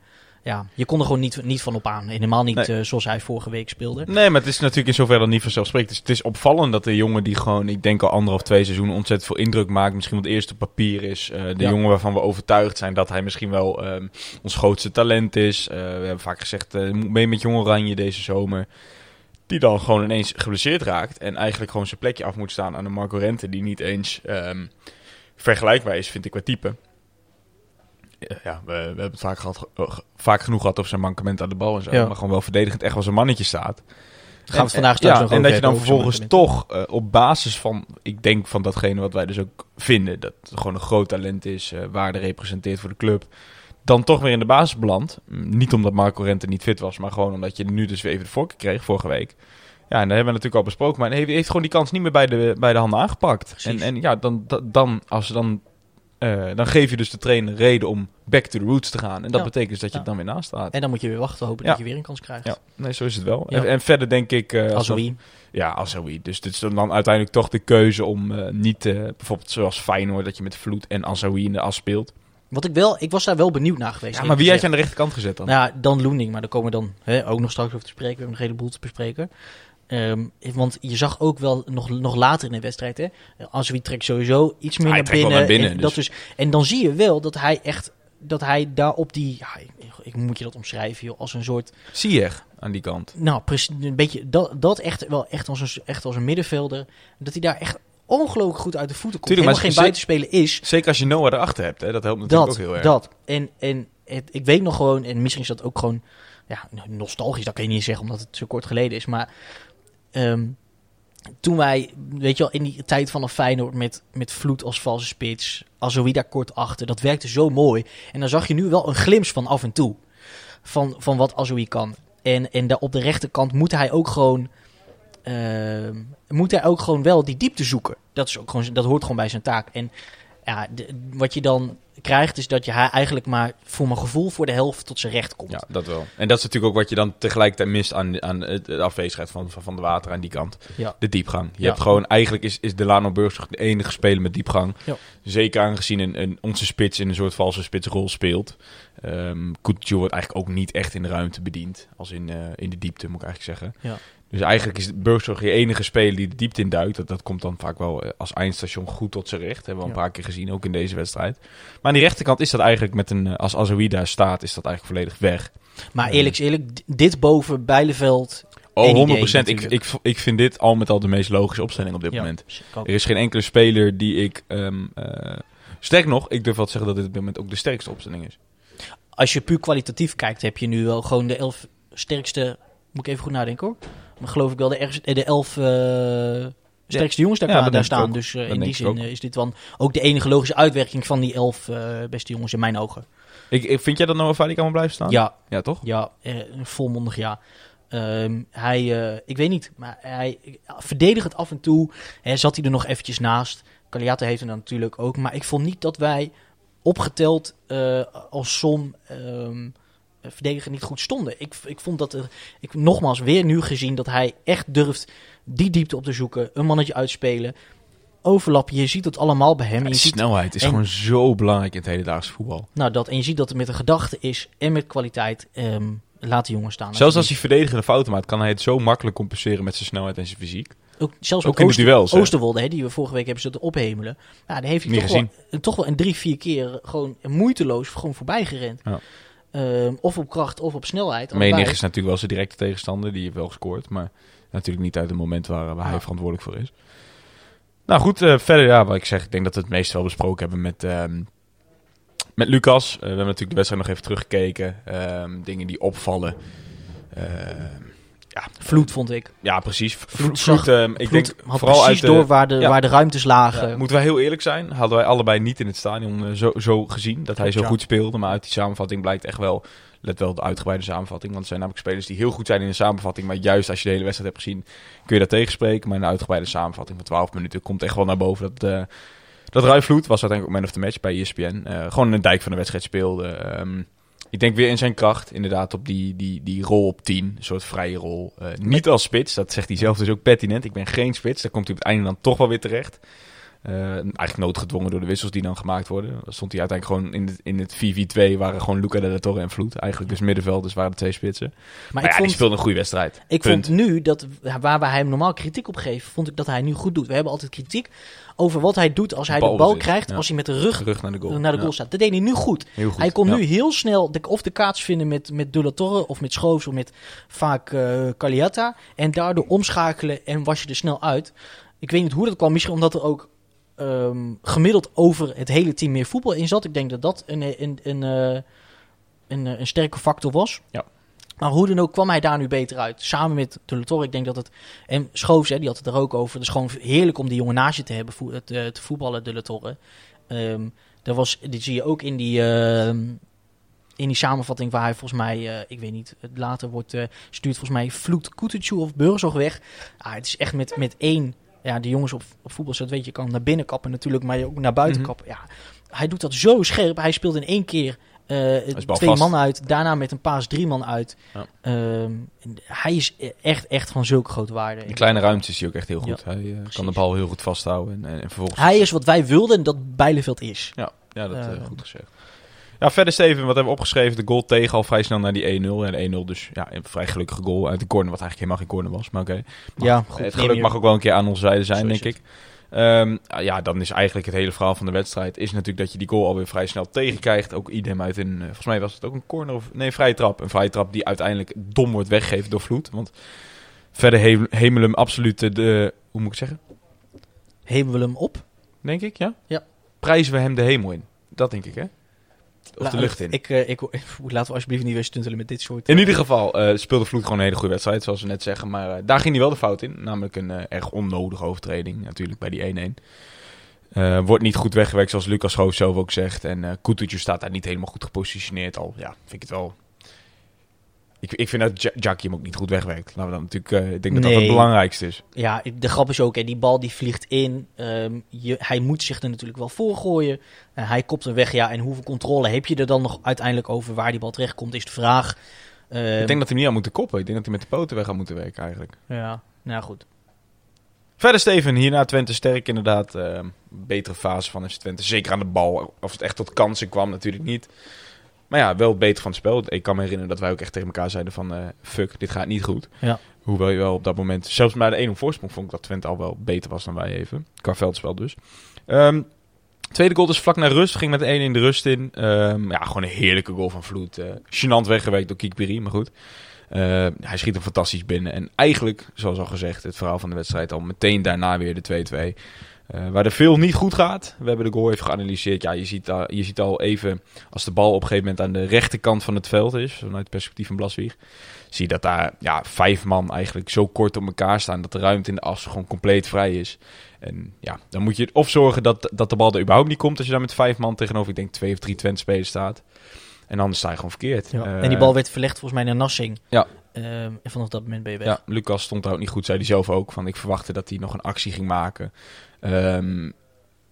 Ja, je kon er gewoon niet, niet van op aan. Helemaal niet Nee. eh, zoals hij vorige week speelde. Nee, maar het is natuurlijk in zoverre dan niet vanzelfsprekend. Dus het is opvallend dat de jongen die gewoon, ik denk al anderhalf, twee seizoenen ontzettend veel indruk maakt. Misschien wat eerst op papier is. eh, de Ja. jongen waarvan we overtuigd zijn dat hij misschien wel ehm, ons grootste talent is. Eh, we hebben vaak gezegd, moet mee met Jong Oranje deze zomer. Die dan gewoon ineens geblesseerd raakt. En eigenlijk gewoon zijn plekje af moet staan aan een Marco Rente. Die niet eens ehm, vergelijkbaar is, vind ik, qua type. Ja, we, we hebben het vaak, gehad, eh, vaak genoeg gehad over zijn mankement aan de bal en zo. Ja. Maar gewoon wel verdedigend echt wel zijn mannetje staat. Gaan we het vandaag straks ja, nog En dat je dan vervolgens toch eh, op basis van, ik denk van datgene wat wij dus ook vinden, dat het gewoon een groot talent is, eh, waarde representeert voor de club, dan toch weer in de basis belandt. Mm, Niet omdat Marco Rente niet fit was, maar gewoon omdat je nu dus weer even de voorkeur kreeg vorige week. Ja, en daar hebben we natuurlijk al besproken, maar hij heeft, gewoon die kans niet meer bij de, bij de handen aangepakt. En, Precies. en ja, dan, dan, als ze dan, eh, dan geef je dus de trainer reden om back to the roots te gaan. En dat Ja. betekent dus dat je Ja. het dan weer naast staat. En dan moet je weer wachten, hopen Ja. dat je weer een kans krijgt. Ja, nee, zo is het wel. En, en verder denk ik... als Azoui. ja, Azoui. Dus dit is dan uiteindelijk toch de keuze om eh, niet, bijvoorbeeld zoals Feyenoord, dat je met Vloed en Azoui in de as speelt. Wat ik wel, ik was daar wel benieuwd naar geweest. Ja, maar wie had je aan de rechterkant gezet dan? Nou ja, dan Loening, maar daar komen we dan hè, ook nog straks over te spreken. We hebben nog een heleboel te bespreken. Ehm, want je zag ook wel nog, nog later in de wedstrijd, hè, als wie trekt sowieso iets meer Hij naar trekt wel binnen. naar binnen, en, dus- dat dus, en dan zie je wel dat hij echt, dat hij daar op die, ja, ik, ik moet je dat omschrijven, joh, als een soort Zie je aan die kant. Nou, precies, een beetje dat, dat echt wel echt als, een, echt als een middenvelder. Dat hij daar echt ongelooflijk goed uit de voeten komt. Tuurlijk, maar Helemaal geen ze- buitenspeler is. Zeker als je Noah erachter hebt, hè? dat helpt natuurlijk Dat, ook heel erg. dat. En, en het, ik weet nog gewoon, en misschien is dat ook gewoon ja, nostalgisch, dat kan je niet zeggen omdat het zo kort geleden is. Maar ehm, toen wij, weet je wel, in die tijd van een Feyenoord met, met Vloed als valse spits, Azoui daar kort achter, dat werkte zo mooi. En dan zag je nu wel een glimp van af en toe, van, van wat Azoui kan. En, en op de rechterkant moet hij ook gewoon, ehm, moet hij ook gewoon wel die diepte zoeken. Dat, is ook gewoon, dat hoort gewoon bij zijn taak. En ja, wat je dan krijgt is dat je hij eigenlijk maar voor mijn gevoel voor de helft tot zijn recht komt. Ja, dat wel. En dat is natuurlijk ook wat je dan tegelijkertijd mist aan, aan het- de afwezigheid van, van, de water aan die kant. Ja. De diepgang. Je Ja. hebt gewoon, eigenlijk is, is Delano Burgzorg de enige speler met diepgang. Ja. Zeker aangezien een, een, onze spits in een soort valse spitsrol speelt. Coutinho wordt eigenlijk ook niet echt in de ruimte bediend. Als in, eh, in de diepte, moet ik eigenlijk zeggen. Ja. Dus eigenlijk is Burgzorg je enige speler die de diepte in duikt. Dat, dat komt dan vaak wel eh, als eindstation goed tot zijn recht. Hebben we al een Ja. paar keer gezien, ook in deze wedstrijd. Maar aan die rechterkant is dat eigenlijk met een... eh, Als Azoui daar staat, is dat eigenlijk volledig weg. Maar eerlijk is eerlijk, d- dit boven Bijleveld. Oh, Geen 100 idee, Ik, natuurlijk. ik, ik vind dit al met al de meest logische opstelling op dit Ja, moment. ook. Er is geen enkele speler die ik... eh, sterk nog, ik durf wel te zeggen dat dit op dit moment ook de sterkste opstelling is. Als je puur kwalitatief kijkt, heb je nu wel gewoon de elf sterkste. Moet ik even goed nadenken hoor. Maar geloof ik wel de, ergste- eh, de elf eh, sterkste jongens daar, Ja, daar staan. ook. Dus eh, in die zin is dit dan ook de enige logische uitwerking van die elf beste jongens in mijn ogen. Ik, ik, vind jij dat Noah Fadi kan blijven staan? Ja, Ja, toch? Ja, eh, volmondig ja. Ehm, hij, ik weet niet, maar hij verdedigt het af en toe. Hè, zat hij er nog eventjes naast. Caliate heeft hem dan natuurlijk ook. Maar ik vond niet dat wij opgeteld als som ehm verdedigen niet goed stonden. Ik, ik vond dat er, ik nogmaals weer nu gezien dat hij echt durft die diepte op te zoeken. Een mannetje uitspelen. Overlappen, je ziet het allemaal bij hem. Die je ziet, snelheid is en- gewoon zo belangrijk in het hedendaagse voetbal. nou, dat, en je ziet dat er met een gedachte is en met kwaliteit. ehm laat die jongen staan. Zelfs als hij verdedigende fouten maakt, kan hij het zo makkelijk compenseren met zijn snelheid en zijn fysiek. Ook, zelfs Ook in de duels? Oosterwolde, hè, die we vorige week hebben zitten ophemelen. Nou, daar heeft hij Niet toch gezien. wel, toch wel een drie, vier keer gewoon moeiteloos gewoon voorbij gerend. Ja. Ehm, of op kracht of op snelheid. Menig is natuurlijk wel zijn directe tegenstander, die heeft wel gescoord. Maar natuurlijk niet uit het moment waar, waar hij Ja. verantwoordelijk voor is. Nou goed, eh, verder ja, wat ik zeg, ik denk dat we het meest wel besproken hebben met, ehm, met Lucas. Eh, we hebben natuurlijk de wedstrijd nog even teruggekeken. Ehm, dingen die opvallen. Ehm, Vloed vond ik. ja, precies. Vloed Vloed, ehm, ik Vloed denk vooral precies uit de, door waar de, ja. waar de ruimtes lagen. Ja, moeten wij heel eerlijk zijn, hadden wij allebei niet in het stadion eh, zo, zo gezien dat hij zo ja. goed speelde. Maar uit die samenvatting blijkt echt wel, let wel de uitgebreide samenvatting. Want zijn namelijk spelers die heel goed zijn in de samenvatting. Maar juist als je de hele wedstrijd hebt gezien, kun je dat tegenspreken. Maar in een uitgebreide samenvatting van 12 minuten komt echt wel naar boven dat... eh dat Ruy Vloed was uiteindelijk ook man of the match bij ESPN. Eh, gewoon een dijk van de wedstrijd speelde. Ehm, ik denk weer in zijn kracht, inderdaad, op die, die, die rol op 10. Een soort vrije rol. Eh, niet als spits, dat zegt hij zelf dus ook pertinent. Ik ben geen spits. Daar komt hij op het einde dan toch wel weer terecht. Eh, eigenlijk noodgedwongen door de wissels die dan gemaakt worden. Dan stond hij uiteindelijk gewoon in het, in het 4-4-2 waren gewoon Luca de la Torre en Vloed. Eigenlijk dus middenvelders waren de twee spitsen. Maar, Maar ja, ik vond, die speelde een goede wedstrijd. Ik Punt. vond nu dat waar we hem normaal kritiek op geven, vond ik dat hij nu goed doet. We hebben altijd kritiek over wat hij doet als hij de bal krijgt, ja. als hij met de rug Terug naar de goal. naar de goal Ja, staat. Dat deed hij nu goed. Hij kon nu heel snel de, of de kaats vinden met, met De La Torre of met Schoofs of met vaak eh Cagliata. En daardoor omschakelen en was je er snel uit. Ik weet niet hoe dat kwam. Misschien omdat er ook ehm, gemiddeld over het hele team meer voetbal in zat. Ik denk dat dat een, een, een, eh, een, eh, een sterke factor was. Ja. Maar hoe dan ook kwam hij daar nu beter uit. Samen met De La Torre. Ik denk dat het... En Schoofs, hè, die had het er ook over. Het is gewoon heerlijk om die jongen naast je te hebben. Te, te voetballen, De La Torre. Ehm, dat was, dit zie je ook in die, ehm, in die samenvatting waar hij volgens mij, eh, ik weet niet, het later wordt eh, stuurt volgens mij vloekt Kutucu of Burgzorg weg. Ah, het is echt met, met één, ja, de jongens op, op voetbal, dat weet je, kan naar binnen kappen natuurlijk, maar ook naar buiten Mhm. kappen. Ja, hij doet dat zo scherp. Hij speelt in één keer eh, twee man uit, daarna met een paas drie man uit. Ja. Ehm, hij is echt, echt van zulke grote waarde. In kleine ruimtes is hij ook echt heel goed. Ja, hij eh, kan de bal heel goed vasthouden. En, en, en vervolgens... Hij is wat wij wilden en dat Bijleveld is. Ja, ja dat eh, goed gezegd. Ja, verder Steven, wat hebben we opgeschreven? De goal tegen al vrij snel naar die 1-0. En de 1-0 dus ja, een vrij gelukkige goal uit de corner, wat eigenlijk helemaal geen corner was. Maar oké. Ja, goed, het geluk mag ook wel een keer aan onze zijde zijn, Zo denk ik. Ehm, ja, dan is eigenlijk het hele verhaal van de wedstrijd... is natuurlijk dat je die goal alweer vrij snel tegenkrijgt. Ook idem uit een... eh, volgens mij was het ook een corner of... Nee, een vrije trap. Een vrije trap die uiteindelijk dom wordt weggegeven door Vloed. Want verder he hemelen hem absoluut de. Hoe moet ik het zeggen? Heben we hem op? Denk ik, ja? Ja. Prijzen we hem de hemel in. Dat denk ik, hè? Of La- de lucht in. Ik, eh, ik, laten we alsjeblieft niet weer stuntelen met dit soort... In ieder geval eh, speelde Vloed gewoon een hele goede wedstrijd, zoals we net zeggen. Maar eh, daar ging hij wel de fout in. Namelijk een eh, erg onnodige overtreding, natuurlijk, bij die 1-1. Eh, wordt niet goed weggewerkt, zoals Lucas Hoofd zelf ook zegt. En eh Kutucu staat daar niet helemaal goed gepositioneerd al. Ja, vind ik het wel... Ik, ik vind dat Ja- Jackie hem ook niet goed wegwerkt. Laten we dan natuurlijk... eh, ik denk dat dat het belangrijkste is. Ja, de grap is ook, hè, die bal die vliegt in. Ehm, je, hij moet zich er natuurlijk wel voor gooien. En hij kopt hem weg. Ja, en hoeveel controle heb je er dan nog uiteindelijk over waar die bal terechtkomt, is de vraag. Ehm, ik denk dat hij niet aan moet koppen. Ik denk dat hij met de poten weg had moeten werken eigenlijk. Ja, nou goed. Verder Steven, hierna Twente sterk inderdaad. eh, betere fase van FC Twente. Zeker aan de bal. Of het echt tot kansen kwam natuurlijk niet. Maar ja, wel beter van het spel. Ik kan me herinneren dat wij ook echt tegen elkaar zeiden van... eh, fuck, dit gaat niet goed. Ja. Hoewel je wel op dat moment... Zelfs bij de 1 op voorsprong vond ik dat Twente al wel beter was dan wij even. Qua veldspel dus. Ehm, tweede goal dus vlak naar rust. Ging met 1 in de rust in. Ehm, ja, gewoon een heerlijke goal van Vloed. eh Gênant weggewerkt door Kikpiri, maar goed. Eh, hij schiet hem fantastisch binnen. En eigenlijk, zoals al gezegd, het verhaal van de wedstrijd al meteen daarna weer de 2-2. Eh, waar er veel niet goed gaat. We hebben de goal even geanalyseerd. Ja, je ziet, al- je ziet al even, als de bal op een gegeven moment aan de rechterkant van het veld is, vanuit het perspectief van Blaswieg, zie je dat daar ja, vijf man eigenlijk zo kort op elkaar staan dat de ruimte in de as gewoon compleet vrij is. En ja, dan moet je of zorgen dat, dat de bal er überhaupt niet komt als je daar met vijf man tegenover, ik denk twee of drie Twente spelers staat. En anders sta je gewoon verkeerd. Ja. Eh, en die bal werd verlegd volgens mij naar Nassing. Ja. Ehm, en vanaf dat moment ben je weg. Ja, Lucas stond daar ook niet goed, zei hij zelf ook. Van ik verwachtte dat hij nog een actie ging maken. Ehm,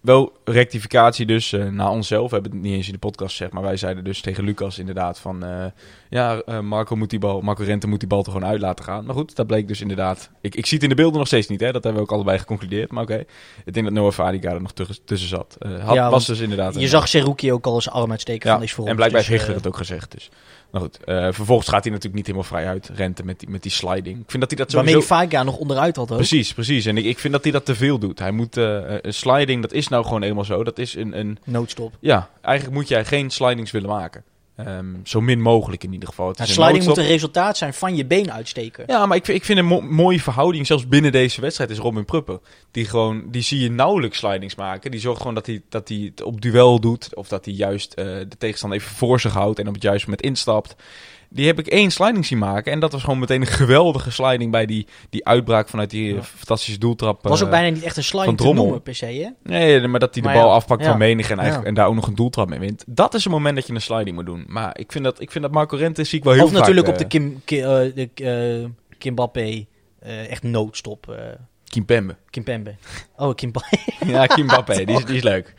wel rectificatie dus eh naar onszelf. We hebben het niet eens in de podcast gezegd, maar wij zeiden dus tegen Lucas inderdaad van... eh, ja, eh, Marco, moet die bal, Marco Rente moet die bal er gewoon uit laten gaan. Maar goed, dat bleek dus inderdaad... Ik, ik zie het in de beelden nog steeds niet, hè. Dat hebben we ook allebei geconcludeerd. Maar oké, ik denk dat Noah Fadiga er nog tussen, zat. Eh, had, Ja, was dus inderdaad... Je een- zag Seruki ook al zijn arm uitsteken ja, van is voor en blijkbaar Dus, heeft eh, Hichler het ook gezegd. Dus. Maar goed, eh, vervolgens gaat hij natuurlijk niet helemaal vrij uit. Rente met die, met die sliding. Ik vind dat hij dat Waarmee sowieso... Vaiga nog onderuit had ook. Precies, precies. En ik, ik vind dat hij dat te veel doet. Hij moet eh, een sliding, dat is nou gewoon eenmaal zo. Dat is een, een Noodstop. ja, eigenlijk moet jij geen slidings willen maken. Ehm, zo min mogelijk in ieder geval. Het een sliding moet een resultaat zijn van je been uitsteken. Ja, maar ik, vind- ik vind een mo- mooie verhouding, zelfs binnen deze wedstrijd, is Robin Pruppen. Die gewoon, die zie je nauwelijks slidings maken. Die zorgt gewoon dat hij, dat hij het op duel doet. Of dat hij juist eh, de tegenstander even voor zich houdt en op het juiste moment instapt. Die heb ik één sliding zien maken. En dat was gewoon meteen een geweldige sliding bij die, die uitbraak vanuit die Ja. fantastische doeltrap. was ook eh, bijna niet echt een sliding te noemen per se, hè? Nee, maar dat hij de Maar bal ja, afpakt ja. van menig en, eigenlijk, en daar ook nog een doeltrap mee wint. Dat is een moment dat je een sliding moet doen. Maar ik vind dat, ik vind dat Marco Rente zie ik wel heel Of vaak, natuurlijk eh, op de Kim, Ki- eh, de eh, Kimbappé eh, echt noodstop. eh Kimpembe. Kimpembe. Oh, Kimbappé. Ja, Kimpembe, die, is, die is leuk.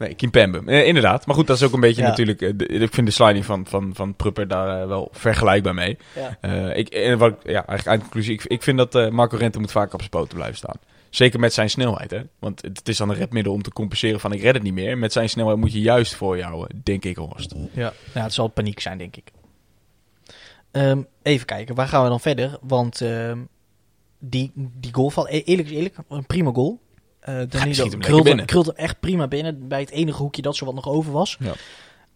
Nee, Kimpembe. Eh, inderdaad. Maar goed, dat is ook een beetje Ja. natuurlijk... eh, de- ik vind de sliding van, van, van Prupper daar eh, wel vergelijkbaar mee. Ja. Eh, ik, en wat, ja, eigenlijk eindconclusie. Ik, ik vind dat eh, Marco Rente moet vaak op zijn poten blijven staan. Zeker met zijn snelheid, hè. Want het, het is dan een redmiddel om te compenseren van ik red het niet meer. Met zijn snelheid moet je juist voor jou, denk ik, Horst. Ja. ja, het zal paniek zijn, denk ik. Ehm, even kijken, waar gaan we dan verder? Want ehm, die, die goal valt, e- eerlijk is eerlijk, een prima goal. Eh Danilo krult hem echt prima binnen bij het enige hoekje dat zo wat nog over was. Ja.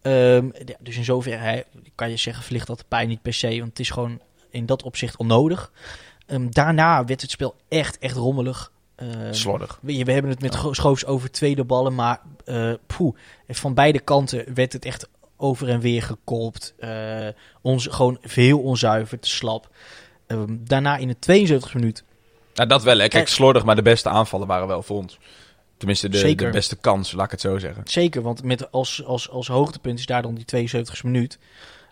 Ehm, ja, dus in zoverre hij, kan je zeggen, verlicht dat de pijn niet per se, want het is gewoon in dat opzicht onnodig. Ehm, daarna werd het spel echt, echt rommelig. Ehm, Slordig. we, we hebben het met Schoofs over tweede ballen, maar poeh, van beide kanten werd het echt over en weer gekolpt. Eh, ons, gewoon heel onzuiver, te slap. Daarna in de 72 minuut, Nou, dat wel, hè. Kijk, slordig, maar de beste aanvallen waren wel voor ons. Tenminste, de, de beste kans, laat ik het zo zeggen. zeker, want met als, als, als hoogtepunt is daar dan die 72 minuut,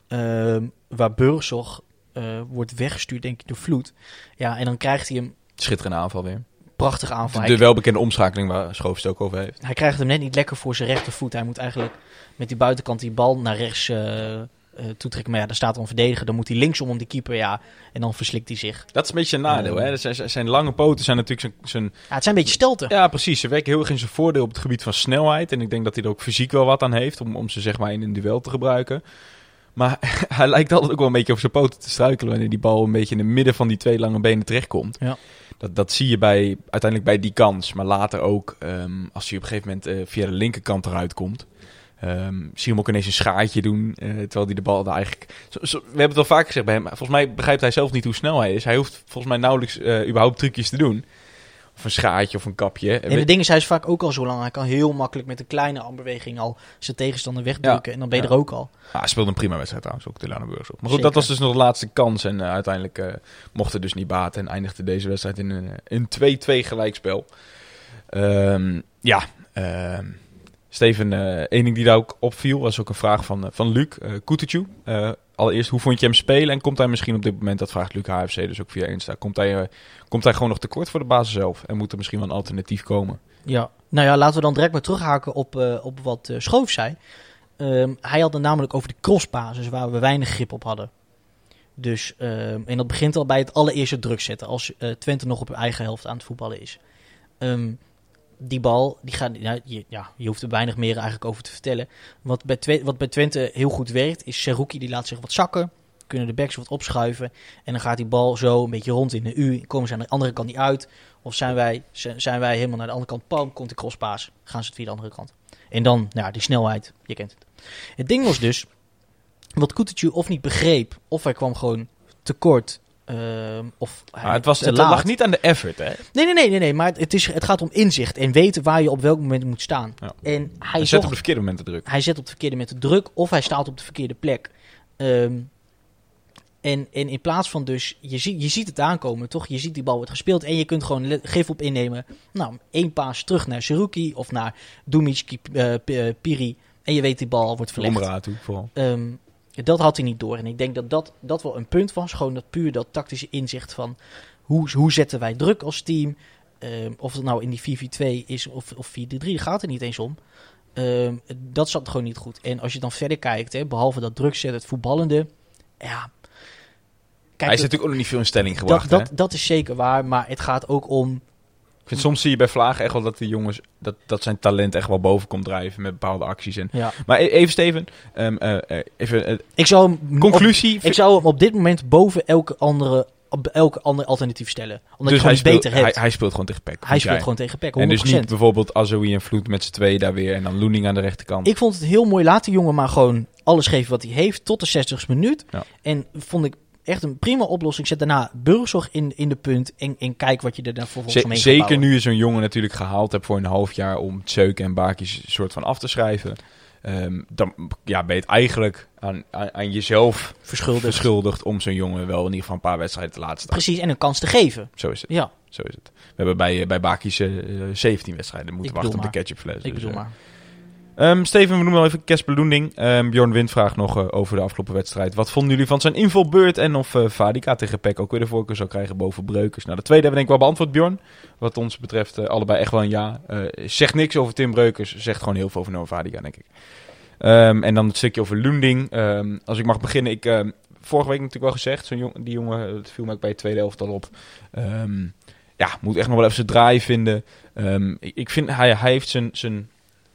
ehm, waar Burgzorg eh, wordt weggestuurd, denk ik, door Vloed. Ja, en dan krijgt hij een Schitterende aanval weer. prachtige aanval. De, welbekende omschakeling waar Schoofs het ook over heeft. Hij krijgt hem net niet lekker voor zijn rechtervoet. Hij moet eigenlijk met die buitenkant die bal naar rechts eh, eh, toetrekken. Maar ja, daar staat dan een verdediger. Dan moet hij linksom om die keeper, ja. En dan verslikt hij zich. Dat is een beetje een nadeel, hè. Zijn, zijn- zijn lange poten zijn natuurlijk zijn, zijn... Ja, het zijn een beetje stelten. Ja, precies. Ze werken heel erg in zijn voordeel op het gebied van snelheid. En ik denk dat hij er ook fysiek wel wat aan heeft om, om ze zeg maar in een duel te gebruiken. Maar hij lijkt altijd ook wel een beetje op zijn poten te struikelen wanneer die bal een beetje in het midden van die twee lange benen terechtkomt. Ja. Dat, dat zie je bij, uiteindelijk bij die kans. Maar later ook, ehm, als hij op een gegeven moment eh, via de linkerkant eruit komt. Zie je hem ook ineens een schaartje doen, eh, terwijl hij de bal eigenlijk... Zo, zo- we hebben het al vaker gezegd bij hem, maar volgens mij begrijpt hij zelf niet hoe snel hij is. Hij hoeft volgens mij nauwelijks eh, überhaupt trucjes te doen. Of een schaartje of een kapje. En de ding is, hij is vaak ook al zo lang. Hij kan heel makkelijk met een kleine armbeweging al zijn tegenstander wegdrukken. En dan ben je Ja. er ook al. Ah, hij speelde een prima wedstrijd trouwens, ook Delano Burgers. Maar goed, Zeker. dat was dus nog de laatste kans. En eh, uiteindelijk mocht het dus niet baten. En eindigde deze wedstrijd in een, eh, een 2-2 gelijkspel. Ehm, ja, ehm, Steven, eh één ding die daar ook opviel, was ook een vraag van, eh, van Luc uh, allereerst, hoe vond je hem spelen? En komt hij misschien op dit moment, dat vraagt Luc HFC dus ook via Insta, komt hij, komt hij gewoon nog tekort voor de basis zelf? En moet er misschien wel een alternatief komen? Ja, nou ja, laten we dan direct maar terughaken op, op wat Schoof zei. Ehm, hij had het namelijk over de crossbasis waar we weinig grip op hadden. Dus, ehm, en dat begint al bij het allereerste druk zetten. Als Twente nog op hun eigen helft aan het voetballen is. Ehm, die bal, die gaat, nou, je, ja, je hoeft er weinig meer eigenlijk over te vertellen. Wat bij, Twe- wat bij Twente heel goed werkt, is Seruki die laat zich wat zakken. Kunnen de backs wat opschuiven. En dan gaat die bal zo een beetje rond in de U. Komen ze aan de andere kant niet uit. Of zijn wij, zijn wij helemaal naar de andere kant, pam, komt de crosspaas. Gaan ze het via de andere kant. En dan, nou, die snelheid, je kent het. Het ding was dus, wat Kutucu of niet begreep, of hij kwam gewoon tekort, ehm, of hij Maar het, was, het laat. lag niet aan de effort, hè? Nee, nee, nee, nee, nee, maar het, is, het gaat om inzicht en weten waar je op welk moment moet staan. Ja. En hij, Hij zet op de verkeerde moment te druk. hij zet op het verkeerde moment de druk of hij staat op de verkeerde plek. Ehm, en, en in plaats van dus, je, zie, je ziet het aankomen, toch? Je ziet die bal wordt gespeeld en je kunt gewoon gif op innemen. Nou, één paas terug naar Seruki of naar Dumic eh, eh, Piri. En je weet die bal wordt verlegd. Omraad vooral. Ehm, dat had hij niet door. En ik denk dat dat, dat wel een punt was. Gewoon dat puur dat tactische inzicht van hoe, hoe zetten wij druk als team. Ehm, of het nou in die 4-4-2 is of, of 4-3, gaat er niet eens om. Ehm, dat zat gewoon niet goed. En als je dan verder kijkt, hè, behalve dat druk zetten, het voetballende. Ja. Kijk, hij is dat, natuurlijk ook nog niet veel in stelling dat, gebracht, dat, hè? dat is zeker waar. Maar het gaat ook om Ik vind soms zie je bij Vlagen echt wel dat die jongens, dat, dat zijn talent echt wel boven komt drijven met bepaalde acties. En, Ja. maar e- even Steven, ehm, eh, eh, even eh, Ik zou hem conclusie. op, ik zou hem op dit moment boven elke andere, elke ander alternatief stellen. Omdat dus je hij gewoon speelt, beter hij, hebt. hij speelt gewoon tegen Peck. Hij speelt jij? gewoon tegen Peck, 100%. En dus niet bijvoorbeeld Azoui en Vloed met z'n tweeën daar weer en dan Loening aan de rechterkant. Ik vond het heel mooi. Laat die jongen maar gewoon alles geven wat hij heeft tot de 60 minuut. Ja. En vond ik echt een prima oplossing. Zet daarna Burgzorg in, in de punt en, en kijk wat je er dan vervolgens gaat zeker bouwen. nu je zo'n jongen natuurlijk gehaald hebt voor een half jaar om Tseuk en Bakis soort van af te schrijven. ehm, dan ja, ben je het eigenlijk aan, aan, aan jezelf Verschuldigd. verschuldigd om zo'n jongen wel in ieder geval een paar wedstrijden te laten staan. Precies, en een kans te geven. Zo is het. Ja, Zo is het. We hebben bij, eh, bij Baki's eh, 17 wedstrijden moeten wachten op de ketchupfles. ik Dus, bedoel eh, maar. Ehm, Steven, we noemen wel even Casper Loending. Ehm, Bjorn Wind vraagt nog eh, over de afgelopen wedstrijd. Wat vonden jullie van zijn invalbeurt en of eh Vadika tegen Peck ook weer de voorkeur zou krijgen boven Breukers? Nou, de tweede hebben we denk ik wel beantwoord, Bjorn. Wat ons betreft eh, allebei echt wel een ja. Zegt niks over Tim Breukers, zegt gewoon heel veel over Noah Vadika, denk ik. Ehm, en dan het stukje over Loending. Als ik mag beginnen, ik... vorige week natuurlijk wel gezegd, zo'n die jongen, het viel me ook bij de tweede helft al op. Ja, moet echt nog wel even zijn draai vinden. Ik, ik vind, hij, hij heeft zijn, zijn,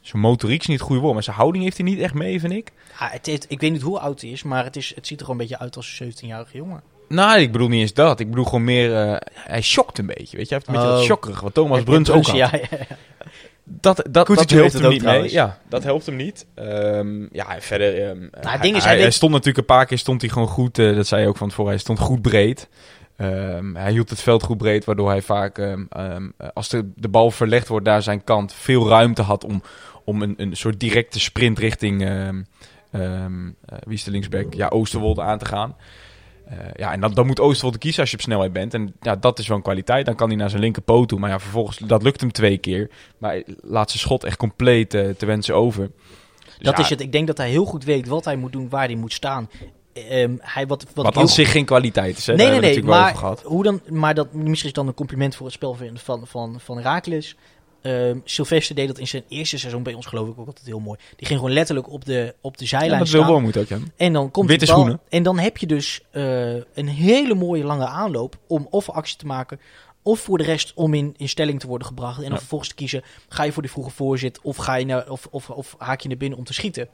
zijn motoriek is niet het goede woord, maar zijn houding heeft hij niet echt mee, vind ik. Ja, het heeft, ik weet niet hoe oud hij is, maar het, is, het ziet er gewoon een beetje uit als een 17-jarige jongen. Nou, ik bedoel niet eens dat. Ik bedoel gewoon meer, eh, hij shockt een beetje, weet je. Hij heeft een beetje Oh. wat Thomas Ja, Bruns ook had. Ja, ja, ja. Dat, dat, dat helpt hem het niet mee. Ja, dat helpt hem niet. Ehm, ja, verder... ehm, hij, het ding is, hij, hij stond natuurlijk een paar keer stond hij gewoon goed. eh, dat zei hij ook van tevoren. Hij stond goed breed. Ehm, hij hield het veld goed breed, waardoor hij vaak, als de, de bal verlegd wordt naar zijn kant, veel ruimte had om, om een, een soort directe sprint richting, ehm ehm, eh, wie is de linksback? Ja, Oosterwolde aan te gaan. Eh, ja, en dan, dan moet Oosterwolde kiezen als je op snelheid bent. En ja, dat is wel een kwaliteit. Dan kan hij naar zijn linkerpoot toe. Maar ja, vervolgens, dat lukt hem twee keer. Maar hij laat zijn schot echt compleet eh, te wensen over. Dus Dat ja, is het. Ik denk dat hij heel goed weet wat hij moet doen, waar hij moet staan. Ehm, hij, wat, wat Wat aan zich geen kwaliteit is. Hè? Nee, Daar nee, nee. Maar, hoe dan, maar dat, misschien is dan een compliment voor het spel van, van, van, van Herakles. Ehm Sylvester deed dat in zijn eerste seizoen bij ons geloof ik ook altijd heel mooi. Die ging gewoon letterlijk op de, op de Ja, zijlijn dat wil staan. wel moet ook, ja. En dan komt Witte bal, schoenen. En dan heb je dus eh, een hele mooie lange aanloop om of actie te maken. Of voor de rest om in, in stelling te worden gebracht. En dan Ja. vervolgens te kiezen. Ga je voor die vroege voorzit of, ga je naar, of, of, of haak je naar binnen om te schieten.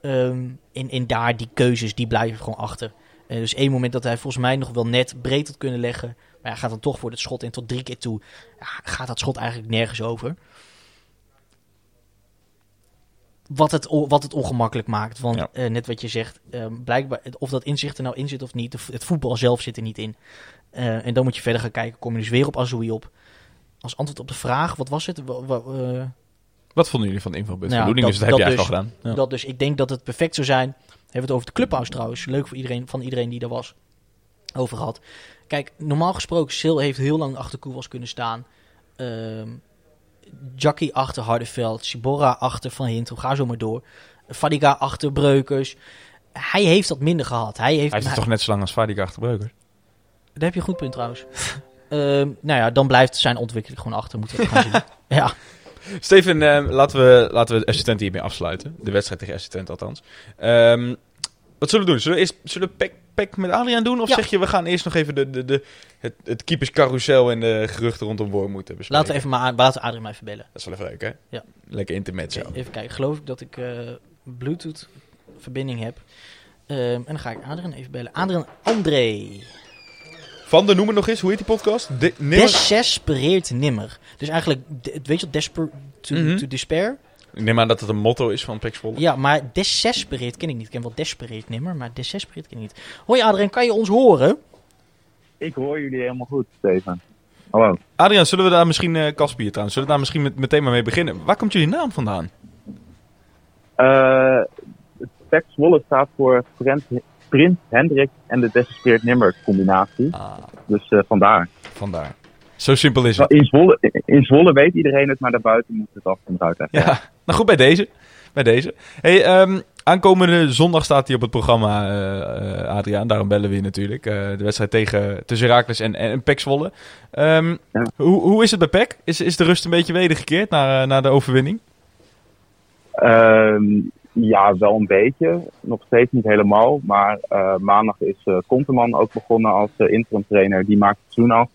En, en daar die keuzes die blijven gewoon achter. Eh, dus één moment dat hij volgens mij nog wel net breed had kunnen leggen. Maar ja, gaat dan toch voor het schot en tot drie keer toe. Ja, gaat dat schot eigenlijk nergens over. Wat het, wat het ongemakkelijk maakt. Want Ja. eh, net wat je zegt, ehm, blijkbaar, of dat inzicht er nou in zit of niet, het voetbal zelf zit er niet in. Eh, en dan moet je verder gaan kijken, kom je dus weer op Azoui op. Als antwoord op de vraag, wat was het? Eh, Wat vonden jullie van de invalbeurt Nou ja? Dus dat- heb je dat eigenlijk al gedaan. Ja. Dat dus, ik denk dat het perfect zou zijn. We hebben het over de clubhouse trouwens. Leuk voor iedereen, van iedereen die er was. Over gehad. Kijk, normaal gesproken, Sil heeft heel lang achter Koewas kunnen staan. Ehm Jackie achter Hardeveld. Sibora achter Van Hintel. Ga zo maar door. Fadiga achter Breukers. Hij heeft dat minder gehad. Hij heeft, Hij het toch net zo lang als Vadika achterbreukers? Daar heb je een goed punt trouwens. Ehm, nou ja, dan blijft zijn ontwikkeling gewoon achter. Moeten we gaan zien. Ja. Steven, ehm, laten, we, laten we assistent hiermee afsluiten. De wedstrijd tegen assistent althans. Wat zullen we doen? Zullen we eerst zullen we met Adriaan doen? Of Ja. zeg je, we gaan eerst nog even de, de, de, het, het keeperscarousel en de geruchten rondom Boor moeten bespreken? Laten we even maar aan, laten we Adrien maar even bellen. Dat is wel even leuk, hè? Ja. Lekker intermezzo. Oké, even kijken. Geloof ik dat ik eh, Bluetooth verbinding heb. Ehm, en dan ga ik Adrian even bellen. Adrian André. Van de, noem het nog eens, hoe heet die podcast? De, nimmer- Desespereert nimmer. Dus eigenlijk, weet je wat, desper to, Mhm. to despair? Ik neem aan dat het een motto is van Zwolle. Ja, maar desespereert ken ik niet. Ik ken wel despereert nimmer, maar desespereert ken ik niet. Hoi Adrian, kan je ons horen? Ik hoor jullie helemaal goed, Steven. Hallo. Adriaan, zullen we daar misschien, eh Kaspier trouwens, zullen we daar misschien met, meteen maar mee beginnen? Waar komt jullie naam vandaan? Eh Pek Zwolle staat voor Prins, Prins Hendrik en de Desespeerd Nimmer combinatie. Ah, Dus eh, vandaar. vandaar. Zo simpel is het. Nou, in, Zwolle, in Zwolle weet iedereen het, maar daarbuiten moet het af en eruit even. Ja, nou goed bij deze. Bij deze. Hey, ehm, aankomende zondag staat hij op het programma, eh, eh, Adriaan. Daarom bellen we je natuurlijk. Eh, de wedstrijd tegen, tussen Herakles en, en, en Zwolle. Ehm, Ja. hoe, hoe is het bij PEC? Is, is de rust een beetje wedergekeerd naar, naar de overwinning? Ehm, ja, wel een beetje. Nog steeds niet helemaal. Maar maandag is eh Konteman ook begonnen als eh, interim trainer. Die maakt het seizoen af.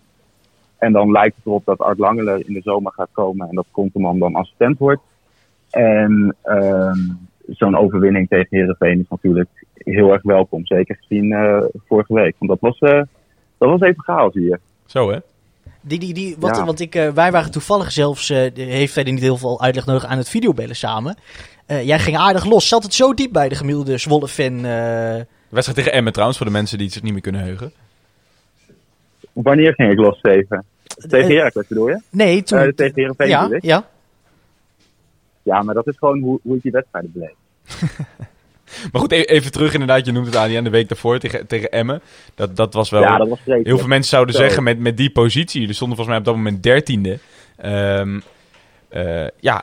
En dan lijkt het erop dat Art Langeler in de zomer gaat komen en dat Konteman dan assistent wordt. En ehm, zo'n overwinning tegen Herenveen is natuurlijk heel erg welkom. Zeker gezien eh, vorige week. Want dat was, eh, dat was even chaos hier. Zo hè? Die, die, die, wat, Ja. Want ik, eh, wij waren toevallig zelfs, eh, heeft verder niet heel veel uitleg nodig, aan het videobellen samen. Eh, jij ging aardig los. Zat het zo diep bij de gemiddelde Zwolle-fan? eh, wedstrijd tegen Emmen trouwens, voor de mensen die het zich niet meer kunnen heugen. Wanneer ging ik los, Steven? Tegen Heracles bedoel je? nee, toen... Tegen Herenveen ja, ja. Ja, maar dat is gewoon hoe, hoe ik die wedstrijden beleef. Maar goed, e- even terug inderdaad. Je noemt het aan die aan de week daarvoor tegen, tegen Emmen. Dat, dat was wel... ja, dat was. Heel veel mensen zouden Zo. zeggen met, met die positie. Jullie stonden volgens mij op dat moment dertiende. Ehm eh, ja,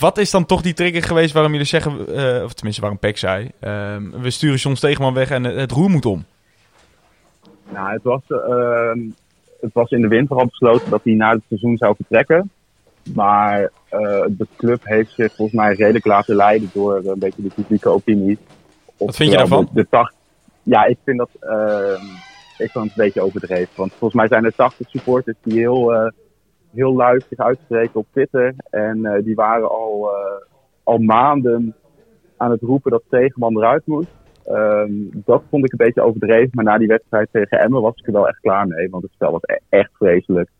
wat is dan toch die trigger geweest waarom jullie zeggen... eh, of tenminste waarom Peck zei... ehm, we sturen John Stegeman weg en het, het roer moet om. Nou, het was, ehm, het was in de winter al besloten dat hij na het seizoen zou vertrekken. Maar eh, de club heeft zich volgens mij redelijk laten leiden door een beetje de publieke opinie. Wat vind je daarvan? De, de tacht, ja, ik vind dat ehm, ik vind het een beetje overdreven. Want volgens mij zijn er 80 supporters die heel, eh heel luid zich uitspreken op Twitter. En eh, die waren al, eh, al maanden aan het roepen dat Tegenman eruit moest. Ehm, dat vond ik een beetje overdreven. Maar na die wedstrijd tegen Emmen was ik er wel echt klaar mee. Want het spel was e- echt vreselijk.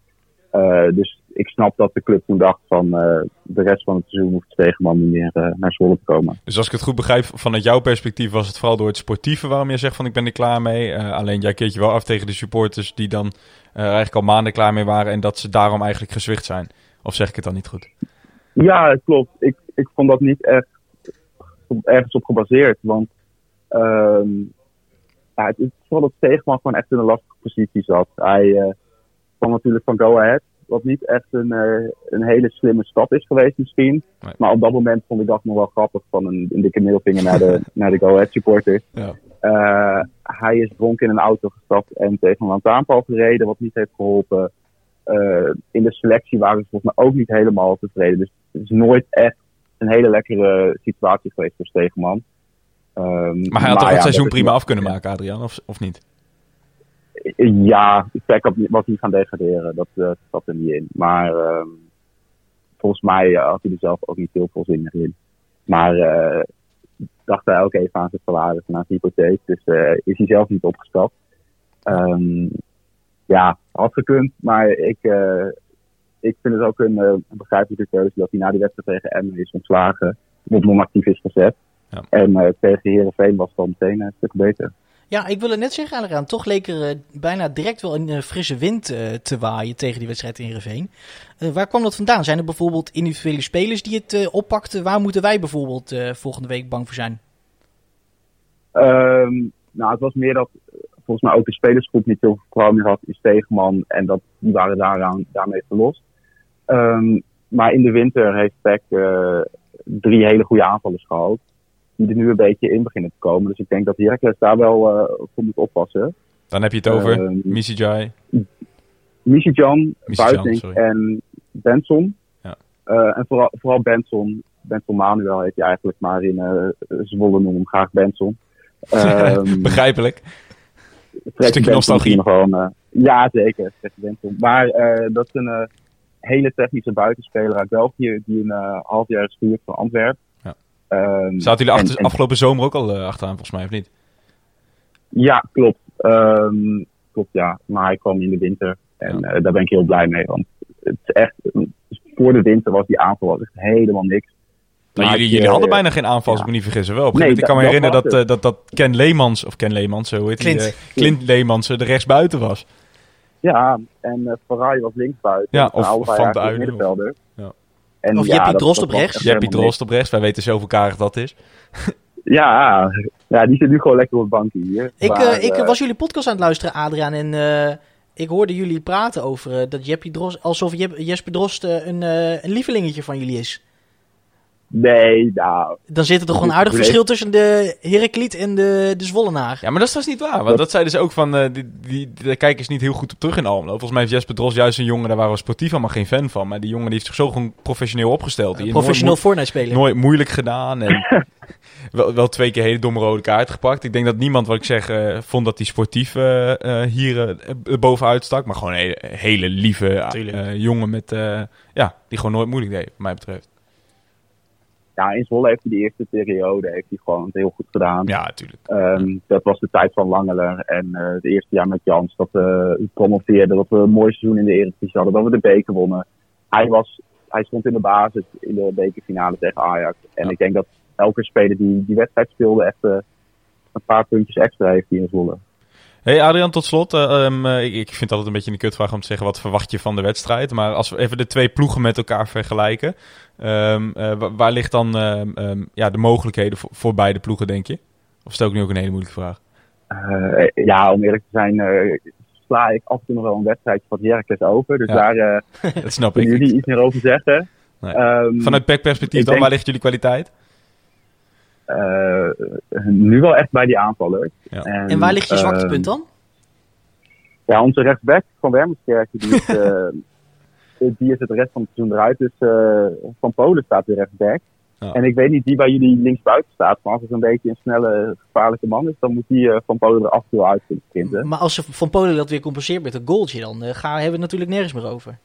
Eh, dus ik snap dat de club toen dacht van eh, de rest van het seizoen hoeft Stegeman niet meer eh, naar Zwolle te komen. Dus als ik het goed begrijp, vanuit jouw perspectief was het vooral door het sportieve waarom je zegt van ik ben er klaar mee. Eh, alleen jij keert je wel af tegen de supporters die dan eigenlijk al maanden klaar mee waren en dat ze daarom eigenlijk gezwicht zijn. Of zeg ik het dan niet goed? Ja, het klopt. Ik, ik vond dat niet echt ergens op gebaseerd. Want ehm ja, het is vooral dat Stegeman gewoon echt in een lastige positie zat. Hij kwam natuurlijk van Go Ahead. Wat niet echt een, eh, een hele slimme stap is geweest misschien. Nee. Maar op dat moment vond ik dat nog wel grappig. Van een, een dikke middelvinger naar de, naar de Go Ahead supporters. Ja. Eh, hij is dronken in een auto gestapt en tegen een lantaarnpaal gereden, wat niet heeft geholpen. Eh, in de selectie waren ze volgens mij ook niet helemaal tevreden. Dus het is nooit echt een hele lekkere situatie geweest voor Stegeman. Ehm, Maar hij had toch ja, het seizoen prima af kunnen maken, Adrian, of, of niet? Ja, had- was niet gaan degraderen. Dat eh, zat er niet in. Maar ehm, volgens mij had hij er zelf ook niet heel veel zin in. Maar eh dacht hij ook even aan zijn salaris en aan zijn hypotheek. Dus eh, is hij zelf niet opgestapt. Ehm, ja, had gekund. Maar ik, ik vind het ook een, begrijpelijke keuze dat hij na die wedstrijd tegen Emmen is ontslagen. Op non-actief is gezet. Ja. En tegen Herenveen was het dan meteen een stuk beter. Ja, ik wil het net zeggen, Adriaan. Toch leek er eh, bijna direct wel een eh, frisse wind eh, te waaien tegen die wedstrijd in Heerenveen. Waar kwam dat vandaan? Zijn er bijvoorbeeld individuele spelers die het oppakten? Waar moeten wij bijvoorbeeld volgende week bang voor zijn? Ehm, nou, het was meer dat volgens mij ook de spelersgroep niet heel veel vertrouwen had in. En dat, die waren daaraan, daarmee verlost. Ehm, maar in de winter heeft PEC drie hele goede aanvallers gehad. Die er nu een beetje in beginnen te komen. Dus ik denk dat Heracles daar wel eh, voor moet oppassen. Dan heb je het over Misijai. Misicjan, Buitink sorry. en Benson. Ja. Eh, en vooral, vooral Benson. Benson Manuel heet hij eigenlijk, maar in eh Zwolle noemen hem graag Benson. Ehm, Begrijpelijk. Freddy Stukje nostalgie. een, eh, ja, zeker. Benson. Maar dat is een hele technische buitenspeler uit België die een half jaar is gehuurd van Antwerpen. Ehm, Zaten jullie achter, en- afgelopen zomer ook al eh, achteraan, volgens mij, of niet? Ja, klopt. Ehm, klopt, ja. Maar hij kwam in de winter. En eh, daar ben ik heel blij mee. Want het is echt, voor de winter was die aanval was echt helemaal niks. Nou, Maar jullie, jullie eh, hadden bijna geen aanval, als ja. ik me niet vergissen. Wel, Nee, ik kan me dat- herinneren dat dat, dat, dat Ken Leemans, of Ken Leemans, zo heet Clint. Clint Leemans, de rechtsbuiten was. Ja, en Farai was linksbuiten. Ja, of allebei Van de. Ja. En Of ja, Jeppie Drost op rechts. echt Jeppie Drost op rechts, wij weten zo karig dat is. Ja, ja, die zit nu gewoon lekker op het bankje hier. Ik, Maar, eh, ik eh, was jullie podcast aan het luisteren, Adriaan. En eh, ik hoorde jullie praten over dat Jeppie Drost, alsof Jep- Jesper Drost een, eh, een lievelingetje van jullie is. Nee, nou, Dan zit er toch gewoon een aardig Nee. verschil tussen de Herakliet en de, de Zwollenaar. Ja, maar dat is dus niet waar. Want dat zeiden ze ook van, eh, die, die, daar kijken ze niet heel goed op terug in Almelo. Volgens mij heeft Jesper Drost juist een jongen, daar waren we sportief allemaal geen fan van. Maar die jongen die heeft zich zo gewoon professioneel opgesteld. Die Professioneel nooit, Fortnite spelen. nooit moeilijk gedaan. En wel, wel twee keer hele domme rode kaart gepakt. Ik denk dat niemand, wat ik zeg, eh, vond dat hij sportief eh, hier bovenuit stak. Maar gewoon een hele, hele lieve eh, jongen met, eh, ja, die gewoon nooit moeilijk deed, wat mij betreft. Ja, in Zwolle heeft hij de eerste periode heeft hij gewoon heel goed gedaan. Ja, natuurlijk. Ehm, dat was de tijd van Langeler. En eh het eerste jaar met Jans dat we promoveerden. Dat we een mooi seizoen in de Eredivisie hadden. Dat we de beker wonnen. Hij, was, hij stond in de basis in de bekerfinale tegen Ajax. En Ja. ik denk dat elke speler die die wedstrijd speelde echt eh, een paar puntjes extra heeft hier in Zwolle. Hey Adrian, tot slot. eh, ehm, eh, ik, ik vind het altijd een beetje een kutvraag om te zeggen wat verwacht je van de wedstrijd. Maar als we even de twee ploegen met elkaar vergelijken. ehm, eh, wa- waar ligt dan ehm, ja, de mogelijkheden voor, voor beide ploegen, denk je? Of stel ik nu ook een hele moeilijke vraag? Ja, om eerlijk te zijn, sla ik af en toe nog wel een wedstrijdje van Heracles over. Dus Ja. daar Dat snap kunnen ik. jullie iets meer over zeggen. Nee. Ehm, Vanuit PEC-perspectief ik dan, denk- waar ligt jullie kwaliteit? Eh, nu wel echt bij die aanvallers. Ja. En waar ligt je zwaktepunt dan? Ja, onze rechtsback van Wermerskerken, die is, eh, die is het rest van het seizoen eruit. Dus eh, Van Polen staat weer rechtsback. Ja. En ik weet niet wie bij jullie linksbuiten staat. Maar als het een beetje een snelle, gevaarlijke man is, dan moet die eh, Van Polen er af en toe uit kunnen sprinten. Maar als ze van Polen dat weer compenseert met een goaltje, dan eh, gaan, hebben we het natuurlijk nergens meer over.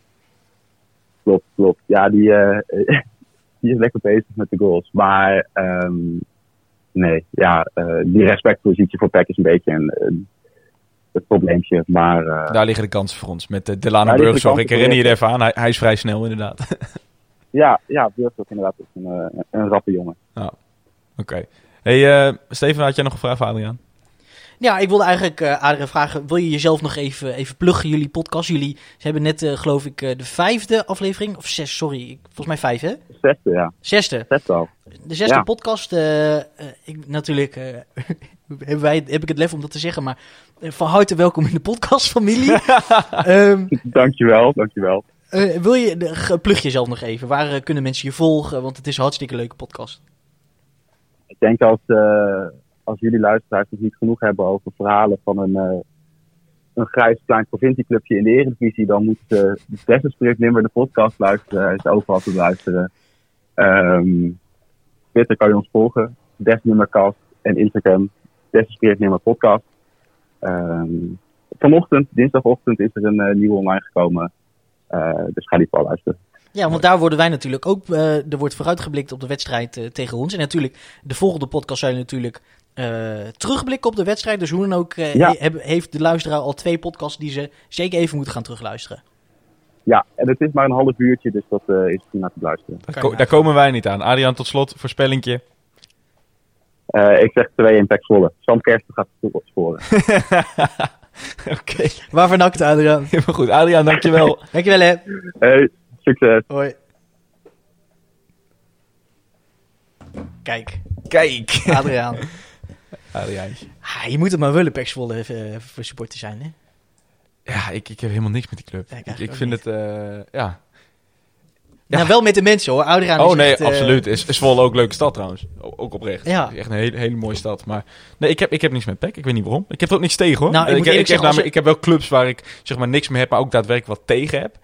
Klopt, klopt. Ja, die, eh, die is lekker bezig met de goals. Maar ehm, nee, ja, eh, die respectpositie voor Peck is een beetje een, een- probleempje. Maar eh, Daar liggen de kansen voor ons. Met de Delano Burgzorg. Ik herinner je er even aan. Hij, hij is vrij snel inderdaad. ja, ja, is inderdaad ook een, eh, een rappe jongen. Oké. Hey, eh, Steven, had jij nog een vraag voor Adriaan? Ja, ik wilde eigenlijk Adrien vragen, wil je jezelf nog even, even pluggen, jullie podcast? Jullie ze hebben net, eh, geloof ik, eh, de vijfde aflevering, of zes, sorry, volgens mij vijf, hè? Zesde, ja. Zesde. Zesde al. De zesde Ja. podcast, ik, natuurlijk hebben wij, heb ik het lef om dat te zeggen, maar van harte welkom in de podcastfamilie. Ehm Dankjewel, dankjewel. wil je, plug jezelf nog even, waar kunnen mensen je volgen? Want het is een hartstikke leuke podcast. Ik denk als, als jullie luisteraars nog niet genoeg hebben over verhalen van een, eh, een grijs klein provincieclubje in de Eredivisie, dan moet de Desenspreek Nimmer de podcast luisteren. Hij is overal te luisteren. Ehm Twitter kan je ons volgen. Desnummercast en Instagram. Desenspreek Nimmer podcast. Ehm, vanochtend, dinsdagochtend, is er een eh, nieuwe online gekomen. Eh, dus ga die vooral luisteren. Ja, want daar worden wij natuurlijk ook. eh, er wordt vooruitgeblikt op de wedstrijd eh, tegen ons. En natuurlijk, de volgende podcast zou je natuurlijk eh, terugblikken op de wedstrijd. Dus hoe dan ook eh, Ja. he- heb- heeft de luisteraar al twee podcasts die ze zeker even moeten gaan terugluisteren. Ja, en het is maar een half uurtje, dus dat eh, is prima te luisteren. Daar, ko- daar komen wij niet aan. Adriaan, tot slot, voorspellingje. Eh, ik zeg 2 in Pek Zwolle. Sam Kersten gaat het scoren. Oké, Waarvan nakt, Adriaan? helemaal goed. Adriaan, dankjewel. Dankjewel, hè. Hey, succes. Hoi. Kijk, Kijk. Adriaan. Adriaantje. Ah, je moet het maar willen, Pek Zwolle, eh, voor supporter zijn, hè? Ja, ik, ik heb helemaal niks met die club. Ja, ik vind het, eh, ja. Ja. Nou, wel met de mensen, hoor. Adriaan Oh nee, echt, eh, absoluut. Is, is Zwolle ook een leuke stad trouwens. O- ook oprecht. Ja. Echt een hele, hele mooie stad. Maar nee, ik heb, ik heb niks met PEC. Ik weet niet waarom. Ik heb er ook niks tegen hoor. Nou, ik heb- ik, heb zeggen, als namelijk, ik heb wel clubs waar ik zeg maar niks meer heb, maar ook daadwerkelijk wat tegen heb.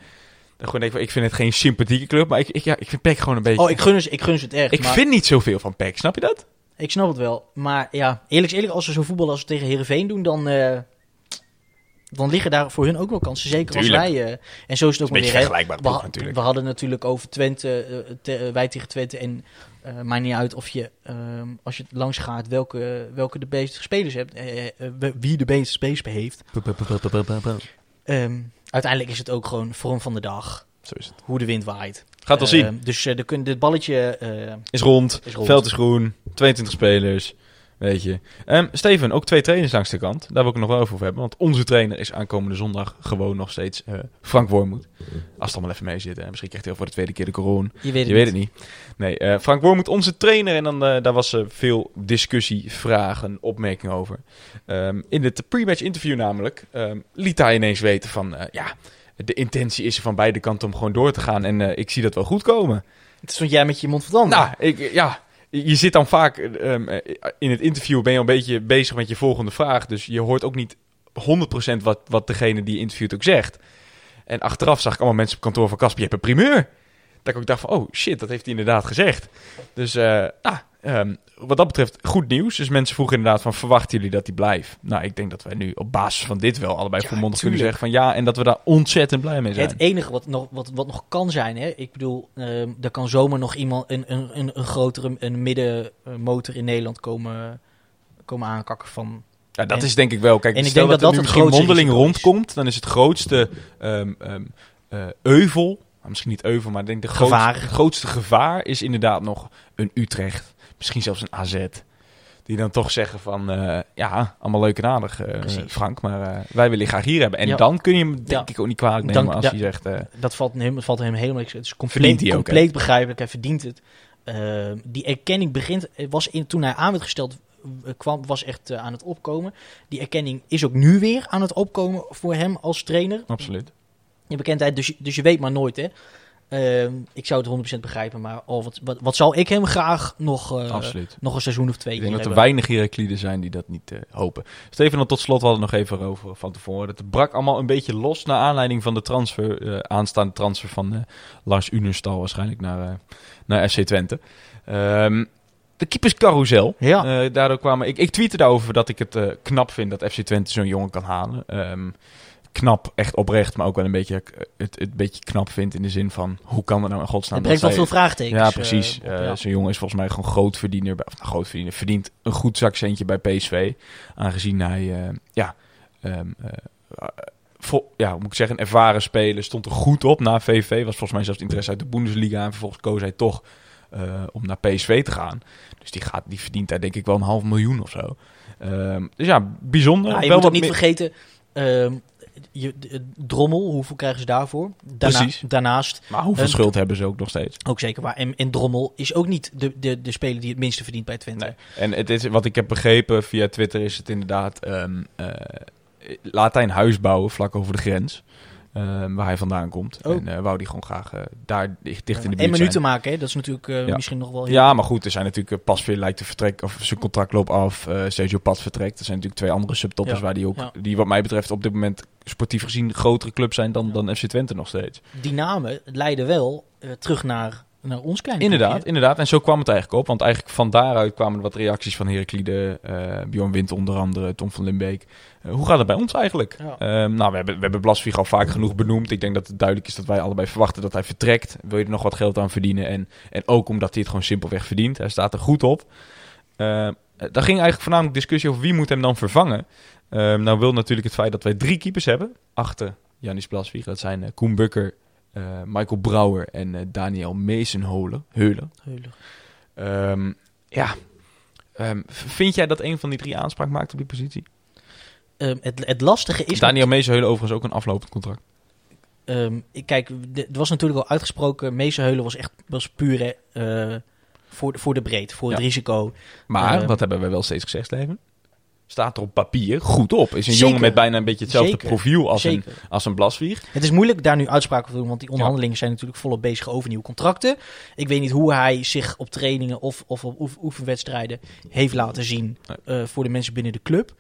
Dan gewoon denk ik, vind het geen sympathieke club, maar ik, ik, ja, ik vind PEC gewoon een beetje... Oh, ik gun, ze, ik gun ze het echt. ik maar vind niet zoveel van PEC, snap je dat? Ik snap het wel. Maar ja, eerlijk is eerlijk, als ze zo voetballen als we tegen Herenveen doen, dan, eh, dan liggen daar voor hun ook wel kansen. Zeker als wij. eh, en zo is het ook weer. vergelijkbaar We, natuurlijk. we hadden natuurlijk over Twente, eh, te- wij tegen Twente. En eh maakt niet uit of je, ehm, als je langs gaat, welke, welke de beste spelers hebt. wie de beste spelers heeft. Ehm, uiteindelijk is het ook gewoon vorm van de dag. Zo is het. Hoe de wind waait. Gaat wel Ehm, zien. Dus eh, de, dit balletje. eh, Is rond, Is rond. veld is groen, 22 spelers, weet je. Ehm, Steven, ook twee trainers langs de kant. Daar wil ik het nog wel over hebben. Want onze trainer is aankomende zondag gewoon nog steeds eh, Frank Wormoed. Als het allemaal even mee zit. En misschien krijgt hij al voor de tweede keer de corona. je weet het, Je weet het niet. Nee, eh, Frank Wormoed, onze trainer. En dan, eh, daar was eh, veel discussie, vragen, opmerkingen over. Ehm, in het pre-match interview namelijk ehm, liet hij ineens weten van... eh, ja, de intentie is er van beide kanten om gewoon door te gaan. En eh, ik zie dat wel goed komen. Het stond jij met je mond van. Nou, ik, ja, je zit dan vaak ehm, eh, in het interview ben je al een beetje bezig met je volgende vraag. Dus je hoort ook niet 100% wat, wat degene die je interviewt ook zegt. En achteraf zag ik allemaal mensen op kantoor van Casper, je hebt een primeur. Dat ik ook dacht van, oh shit, dat heeft hij inderdaad gezegd. Dus nou, ehm, wat dat betreft goed nieuws. Dus mensen vroegen inderdaad van, verwachten jullie dat hij blijft? Nou, ik denk dat wij nu op basis van dit wel allebei Ja, volmondig kunnen zeggen van ja. En dat we daar ontzettend blij mee zijn. Het enige wat nog, wat, wat nog kan zijn, hè, ik bedoel, ehm er kan zomaar nog iemand, een, een, een, een grotere een middenmotor in Nederland komen, komen aankakken van. Ja, dat En- is denk ik wel. Kijk, en ik denk dat dat, dat er misschien mondeling rondkomt, dan is het grootste eh, euvel, nou, misschien niet euvel, maar ik denk de grootste, grootste gevaar is inderdaad nog een Utrecht, misschien zelfs een AZ. Die dan toch zeggen van, eh, ja, allemaal leuk en aardig, eh. Frank, maar eh, wij willen je graag hier hebben. En Ja. dan kun je hem denk Ja. ik ook niet kwalijk nemen Dan- als ja. hij zegt, Dat valt hem, valt hem helemaal niks. Het is compleet, hij ook, compleet begrijpelijk. Hij verdient het. Die erkenning begint, was in, toen hij aan werd gesteld, kwam, was echt aan het opkomen. Die erkenning is ook nu weer aan het opkomen voor hem als trainer. absoluut. Je bekendheid, dus, dus je weet maar nooit, hè. Ehm, ik zou het 100% begrijpen, maar oh, wat, wat, wat zou ik hem graag nog, eh, nog een seizoen of twee Ik denk dat er weinig Herakliden zijn die dat niet eh, hopen. Steven, dan tot slot we hadden het nog even over van tevoren. Het brak allemaal een beetje los naar aanleiding van de transfer, eh, aanstaande transfer van Lars Unerstal waarschijnlijk naar, naar FC Twente. Ehm, de keeperscarousel. Ja. Daardoor kwamen, ik, ik tweette daarover dat ik het knap vind dat FC Twente zo'n jongen kan halen. Ehm, knap, echt oprecht, maar ook wel een beetje, eh, het, het beetje knap vind in de zin van hoe kan het nou in godsnaam Het brengt wel veel vraagtekens. ja, eh, precies. op, Eh, ja. Zo'n jongen is volgens mij gewoon grootverdiener. bij- Of nou, grootverdiener. Verdient een goed zakcentje bij PSV. Aangezien hij, eh, ja, ehm, eh, eh, vol- ja, hoe moet ik zeggen, een ervaren speler. Stond er goed op na VV. Was volgens mij zelfs interesse uit de Bundesliga. En vervolgens koos hij toch eh, om naar PSV te gaan. Dus die, gaat, die verdient daar denk ik wel een half miljoen of zo. Ehm, dus ja, bijzonder. Ja, je wel moet ook niet vergeten, ehm, je, Drommel, hoeveel krijgen ze daarvoor? Daarna, Precies. Daarnaast Maar hoeveel een- schuld hebben ze ook nog steeds? ook zeker waar. En, en Drommel is ook niet de, de, de speler die het minste verdient bij Twente. Nee. En het is, wat ik heb begrepen via Twitter is het inderdaad... eh, laat hij een huis bouwen vlak over de grens. Ehm, waar hij vandaan komt. Oh. En eh, wou hij gewoon graag eh, daar dicht, dicht in de en buurt minuten zijn. maken, hè? dat is natuurlijk eh, Ja. misschien nog wel heel... Ja, maar goed, er zijn natuurlijk... Pasveer lijkt te vertrekken, of zijn contract loopt af. Sergio Pat vertrekt. Er zijn natuurlijk twee andere subtoppers... Waar die ook, die wat mij betreft op dit moment sportief gezien... grotere clubs zijn dan, dan FC Twente nog steeds. Die namen leiden wel terug naar, naar ons kleine Inderdaad, clubje. inderdaad. En zo kwam het eigenlijk op. Want eigenlijk van daaruit kwamen wat reacties van Heraklide, eh Bjorn Wind onder andere, Tom van Limbeek. Eh, hoe gaat het bij ons eigenlijk? Ja. Ehm, nou, we hebben, we hebben Blasvig al vaak genoeg benoemd. Ik denk dat het duidelijk is dat wij allebei verwachten dat hij vertrekt. Wil je er nog wat geld aan verdienen? En, en ook omdat hij het gewoon simpelweg verdient. Hij staat er goed op. Ehm, daar ging eigenlijk voornamelijk discussie over wie moet hem dan vervangen. Ehm, nou wil natuurlijk het feit dat wij drie keepers hebben. Achter Janis Blasvig. Dat zijn Koen Bukker, eh, Michael Brouwer en eh, Daniel Meesenholen. Heulen. Heulen. Ehm, ja. Ehm, vind jij dat een van die drie aanspraak maakt op die positie? Ehm, het, het lastige is... Daniel Meesenheulen overigens ook een aflopend contract. Ik- kijk, er was natuurlijk al uitgesproken. Meesenheulen was echt was puur hè, eh, voor, de- voor de breed, voor het risico. Maar, dat hebben we wel steeds gezegd, Steven. Staat er op papier goed op. Is een Zeker. jongen met bijna een beetje hetzelfde Zeker. profiel als een, als een Blasvier. Het is moeilijk daar nu uitspraken voor te doen, want die onderhandelingen zijn natuurlijk volop bezig over nieuwe contracten. Ik weet niet hoe hij zich op trainingen of, of op oef- oefenwedstrijden heeft laten zien Nee. eh, voor de mensen binnen de club.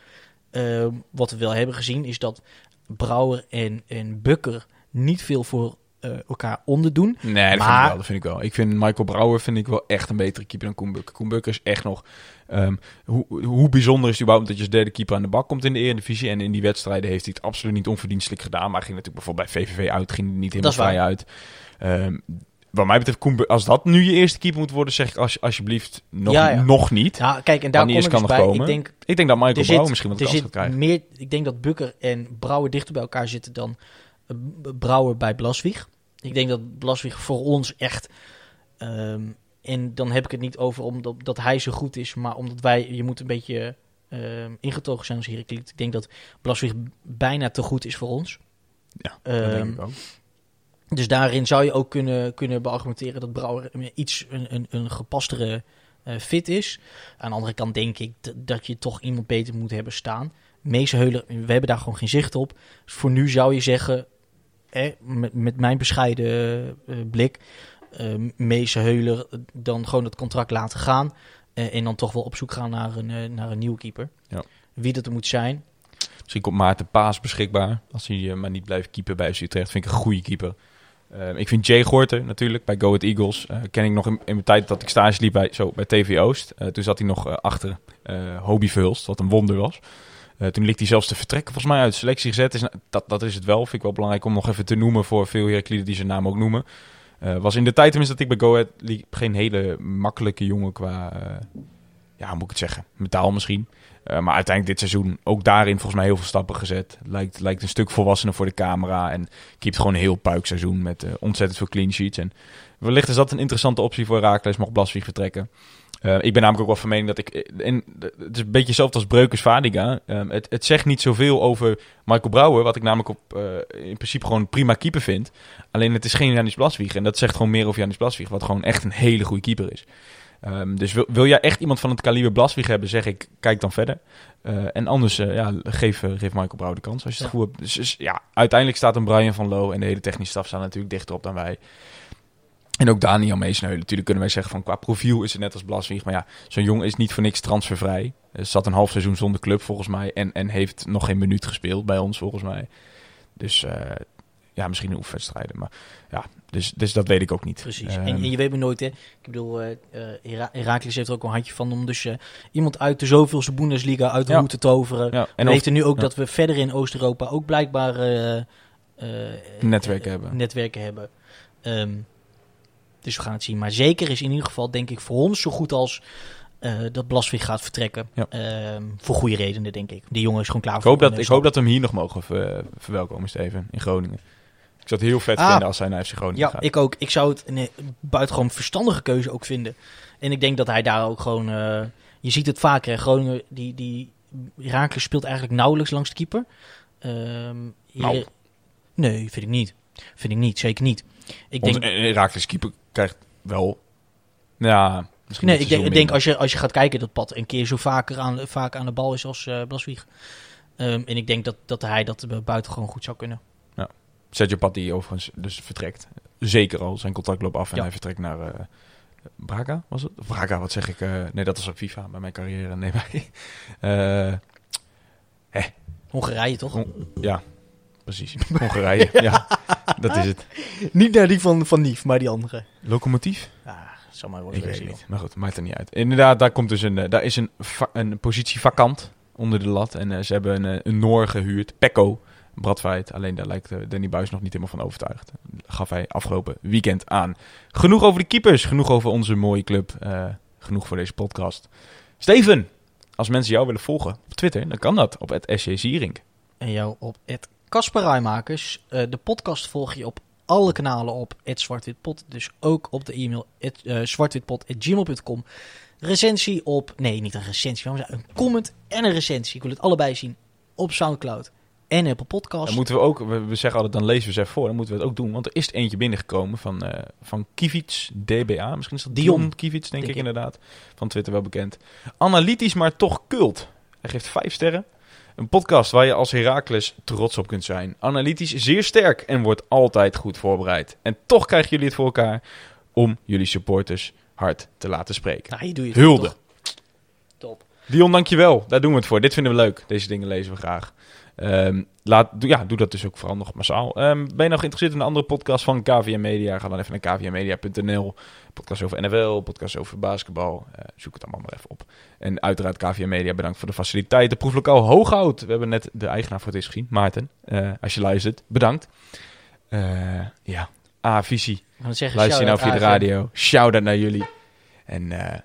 Ehm, wat we wel hebben gezien is dat Brouwer en, en Bukker niet veel voor eh, elkaar onderdoen. Nee, dat, vind ik wel, dat vind ik wel. Ik vind Michael Brouwer vind ik wel echt een betere keeper dan Koen Bukker. Koen Bukker is echt nog... ehm, hoe, hoe bijzonder is het überhaupt dat je als derde keeper aan de bak komt in de Eredivisie. En in die wedstrijden heeft hij het absoluut niet onverdienstelijk gedaan. Maar ging natuurlijk bijvoorbeeld bij VVV uit, ging niet helemaal vrij uit. Ehm, wat mij betreft, Koen Bu- als dat nu je eerste keeper moet worden, zeg ik als, alsjeblieft nog, Ja, ja. nog niet. Ja, kijk, en daar Wanneer kom ik kan dus bij. komen? Ik denk, Ik denk dat Michael er Brouwer misschien wat kans gaat krijgen. meer, ik denk dat Bukker en Brouwer dichter bij elkaar zitten dan eh, Brouwer bij Blaswieg. Ik denk dat Blaswieg voor ons echt... ehm, en dan heb ik het niet over omdat dat hij zo goed is, maar omdat wij... Je moet een beetje ehm, ingetogen zijn als Heracles. Ik denk dat Blaswieg bijna te goed is voor ons. Ja, Ehm, dat denk ik ook. Dus daarin zou je ook kunnen, kunnen beargumenteren dat Brouwer een iets een, een, een gepastere eh, fit is. Aan de andere kant denk ik dat je toch iemand beter moet hebben staan. Meesheulen, we hebben daar gewoon geen zicht op. Dus voor nu zou je zeggen, eh, met, met mijn bescheiden eh, blik, eh Meesheulen dan gewoon het contract laten gaan. eh, en dan toch wel op zoek gaan naar een, eh, naar een nieuwe keeper. Ja. Wie dat er moet zijn. Misschien komt Maarten Paas beschikbaar. Als hij eh, maar niet blijft keeper bij Utrecht. Vind ik een goede keeper. Eh, ik vind Jay Gorter natuurlijk bij Go Ahead Eagles. eh, ken ik nog in, in mijn tijd dat ik stage liep bij, zo, bij TV Oost. Eh, toen zat hij nog eh, achter eh Hobie Verhulst, wat een wonder was. Eh, toen liet hij zelfs te vertrekken volgens mij uit selectie gezet. Is, dat, dat is het wel. Vind ik wel belangrijk om nog even te noemen voor veel Herakliden die zijn naam ook noemen. Eh, was in de tijd tenminste dat ik bij Go Ahead liep geen hele makkelijke jongen qua... eh, ja, hoe moet ik het zeggen? Metaal misschien. Maar uiteindelijk dit seizoen ook daarin volgens mij heel veel stappen gezet. Lijkt, lijkt een stuk volwassener voor de camera. En keept gewoon een heel puikseizoen met ontzettend veel clean sheets. En wellicht is dat een interessante optie voor Raakles, mocht Blasvig vertrekken. Eh, ik ben namelijk ook wel van mening dat ik... En het is een beetje hetzelfde als Breukers Vadiga. Ehm, het, het zegt niet zoveel over Michael Brouwer, wat ik namelijk op, eh, in principe gewoon prima keeper vind. Alleen het is geen Janis Blaswieg. En dat zegt gewoon meer over Janis Blaswieg, wat gewoon echt een hele goede keeper is. Ehm, dus wil, wil jij echt iemand van het kaliber Blaswieg hebben, zeg ik, kijk dan verder. Eh, en anders, eh, ja, geef, eh, geef Michael Brouwer de kans als je het Ja. goed hebt. Dus, dus ja, uiteindelijk staat een Brian van Loo en de hele technische staf staan natuurlijk dichter op dan wij. En ook Daniel Meesneulen. Natuurlijk kunnen wij zeggen van qua profiel is het net als Blaswieg. Maar ja, zo'n jongen is niet voor niks transfervrij. Hij zat een half seizoen zonder club volgens mij. En, en heeft nog geen minuut gespeeld bij ons volgens mij. Dus eh, ja, misschien een oefenwedstrijden. Maar ja, dus, dus dat weet ik ook niet. Precies. Ehm, en, en je weet maar nooit, hè. Ik bedoel, Hera- Herakles heeft er ook een handje van om dus eh, iemand uit de zoveelste Bundesliga uit de Ja. te toveren. ja, En heeft er nu ook ja. dat we verder in Oost-Europa ook blijkbaar Netwerken hebben. netwerken hebben. Ehm, dus we gaan het zien. Maar zeker is in ieder geval, denk ik, voor ons zo goed als eh, dat Blaswig gaat vertrekken. Ja. Ehm, voor goede redenen, denk ik. Die jongen is gewoon klaar Ik voor hoop, dat, ik stap. hoop dat we hem hier nog mogen ver- verwelkomen, Steven, in Groningen. Ik zou het heel vet Ah. vinden als hij naar FC Groningen Ja, gaat. ik ook. Ik zou het een eh, buitengewoon verstandige keuze ook vinden. En ik denk dat hij daar ook gewoon... eh, je ziet het vaker. Hè. Groningen, die, die Herakles speelt eigenlijk nauwelijks langs de keeper. Ehm, hier- Nou. Nee, vind ik niet. Vind ik niet. Zeker niet. Ik Onze denk, Herakles keeper krijgt wel... Ja, misschien nee, ik denk, denk als, je, als je gaat kijken dat Pat een keer zo vaker aan, vaak aan de bal is als Blaswieg. Ehm, en ik denk dat, dat hij dat eh, buitengewoon goed zou kunnen. Sergio Pat die overigens dus vertrekt. Zeker al. Zijn contract loopt af en Ja. hij vertrekt naar eh, Braga, was het? Braga, wat zeg ik? nee, dat was op FIFA bij mijn carrière. Nee, bij... eh, Hongarije toch? Ja, precies. Hongarije, ja. Dat is het. Niet naar die van, van Nief, maar die andere. Locomotief? Ja, zal maar Ik worden. weet het gezien. niet. Maar goed, maakt er niet uit. Inderdaad, daar, komt dus een, eh, daar is een, een positie vakant onder de lat. En eh, ze hebben een, eh, een Noor gehuurd, Pekko Bradfeit. Alleen daar lijkt Danny Buis nog niet helemaal van overtuigd. Gaf hij afgelopen weekend aan. Genoeg over de keepers, genoeg over onze mooie club. eh, genoeg voor deze podcast. Steven, als mensen jou willen volgen op Twitter, dan kan dat op het SC Zierink. En jou op het Kasperijmakers. Eh, de podcast volg je op alle kanalen op het Zwartwitpot. Dus ook op de e-mail het, eh, zwartwitpot.gmail.com. Recensie op... Nee, niet een recensie. zei- Een comment en een recensie. Ik wil het allebei zien. Op Soundcloud en Apple Podcast. Dan moeten we ook, we, we zeggen altijd, dan lezen we ze even voor. Dan moeten we het ook doen, want er is er eentje binnengekomen van, eh van Kivits DBA. Misschien is dat Dion. Dion Kivits, denk, Denk ik ik. inderdaad. Van Twitter wel bekend. Analytisch, maar toch cult. Hij geeft vijf sterren. Een podcast waar je als Heracles trots op kunt zijn. Analytisch zeer sterk en wordt altijd goed voorbereid. En toch krijgen jullie het voor elkaar om jullie supporters hard te laten spreken. Nou, hier doe je het Hulde. Top. Dion, dankjewel. Daar doen we het voor. Dit vinden we leuk. Deze dingen lezen we graag. Ehm, laat, doe, ja, doe dat dus ook vooral nog massaal. Ehm, ben je nog geïnteresseerd in een andere podcast van KVM Media? Ga dan even naar kvmmedia.nl. Podcast over NFL, podcast over basketbal. Eh, zoek het allemaal maar even op. En uiteraard KVM Media, bedankt voor de faciliteiten. Proeflokaal Hooghout. We hebben net de eigenaar voor het eerst gezien. Maarten, eh, als je luistert, bedankt. Eh, ja, A-visie. Ik Luister je nou via de radio. Shout-out naar jullie. En eh,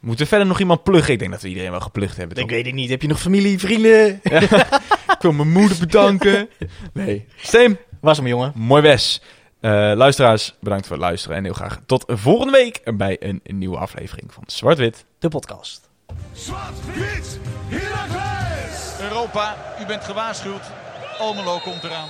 moeten we verder nog iemand pluggen? Ik denk dat we iedereen wel geplukt hebben. Ik toch? weet het niet. Heb je nog familie, vrienden? Ik wil mijn moeder bedanken. Nee. Stem, Was hem, jongen. mooi wes. Eh, luisteraars, bedankt voor het luisteren. En heel graag tot volgende week bij een, een nieuwe aflevering van Zwart-Wit. De podcast. Zwart-wit! Europa, u bent gewaarschuwd. Almelo komt eraan.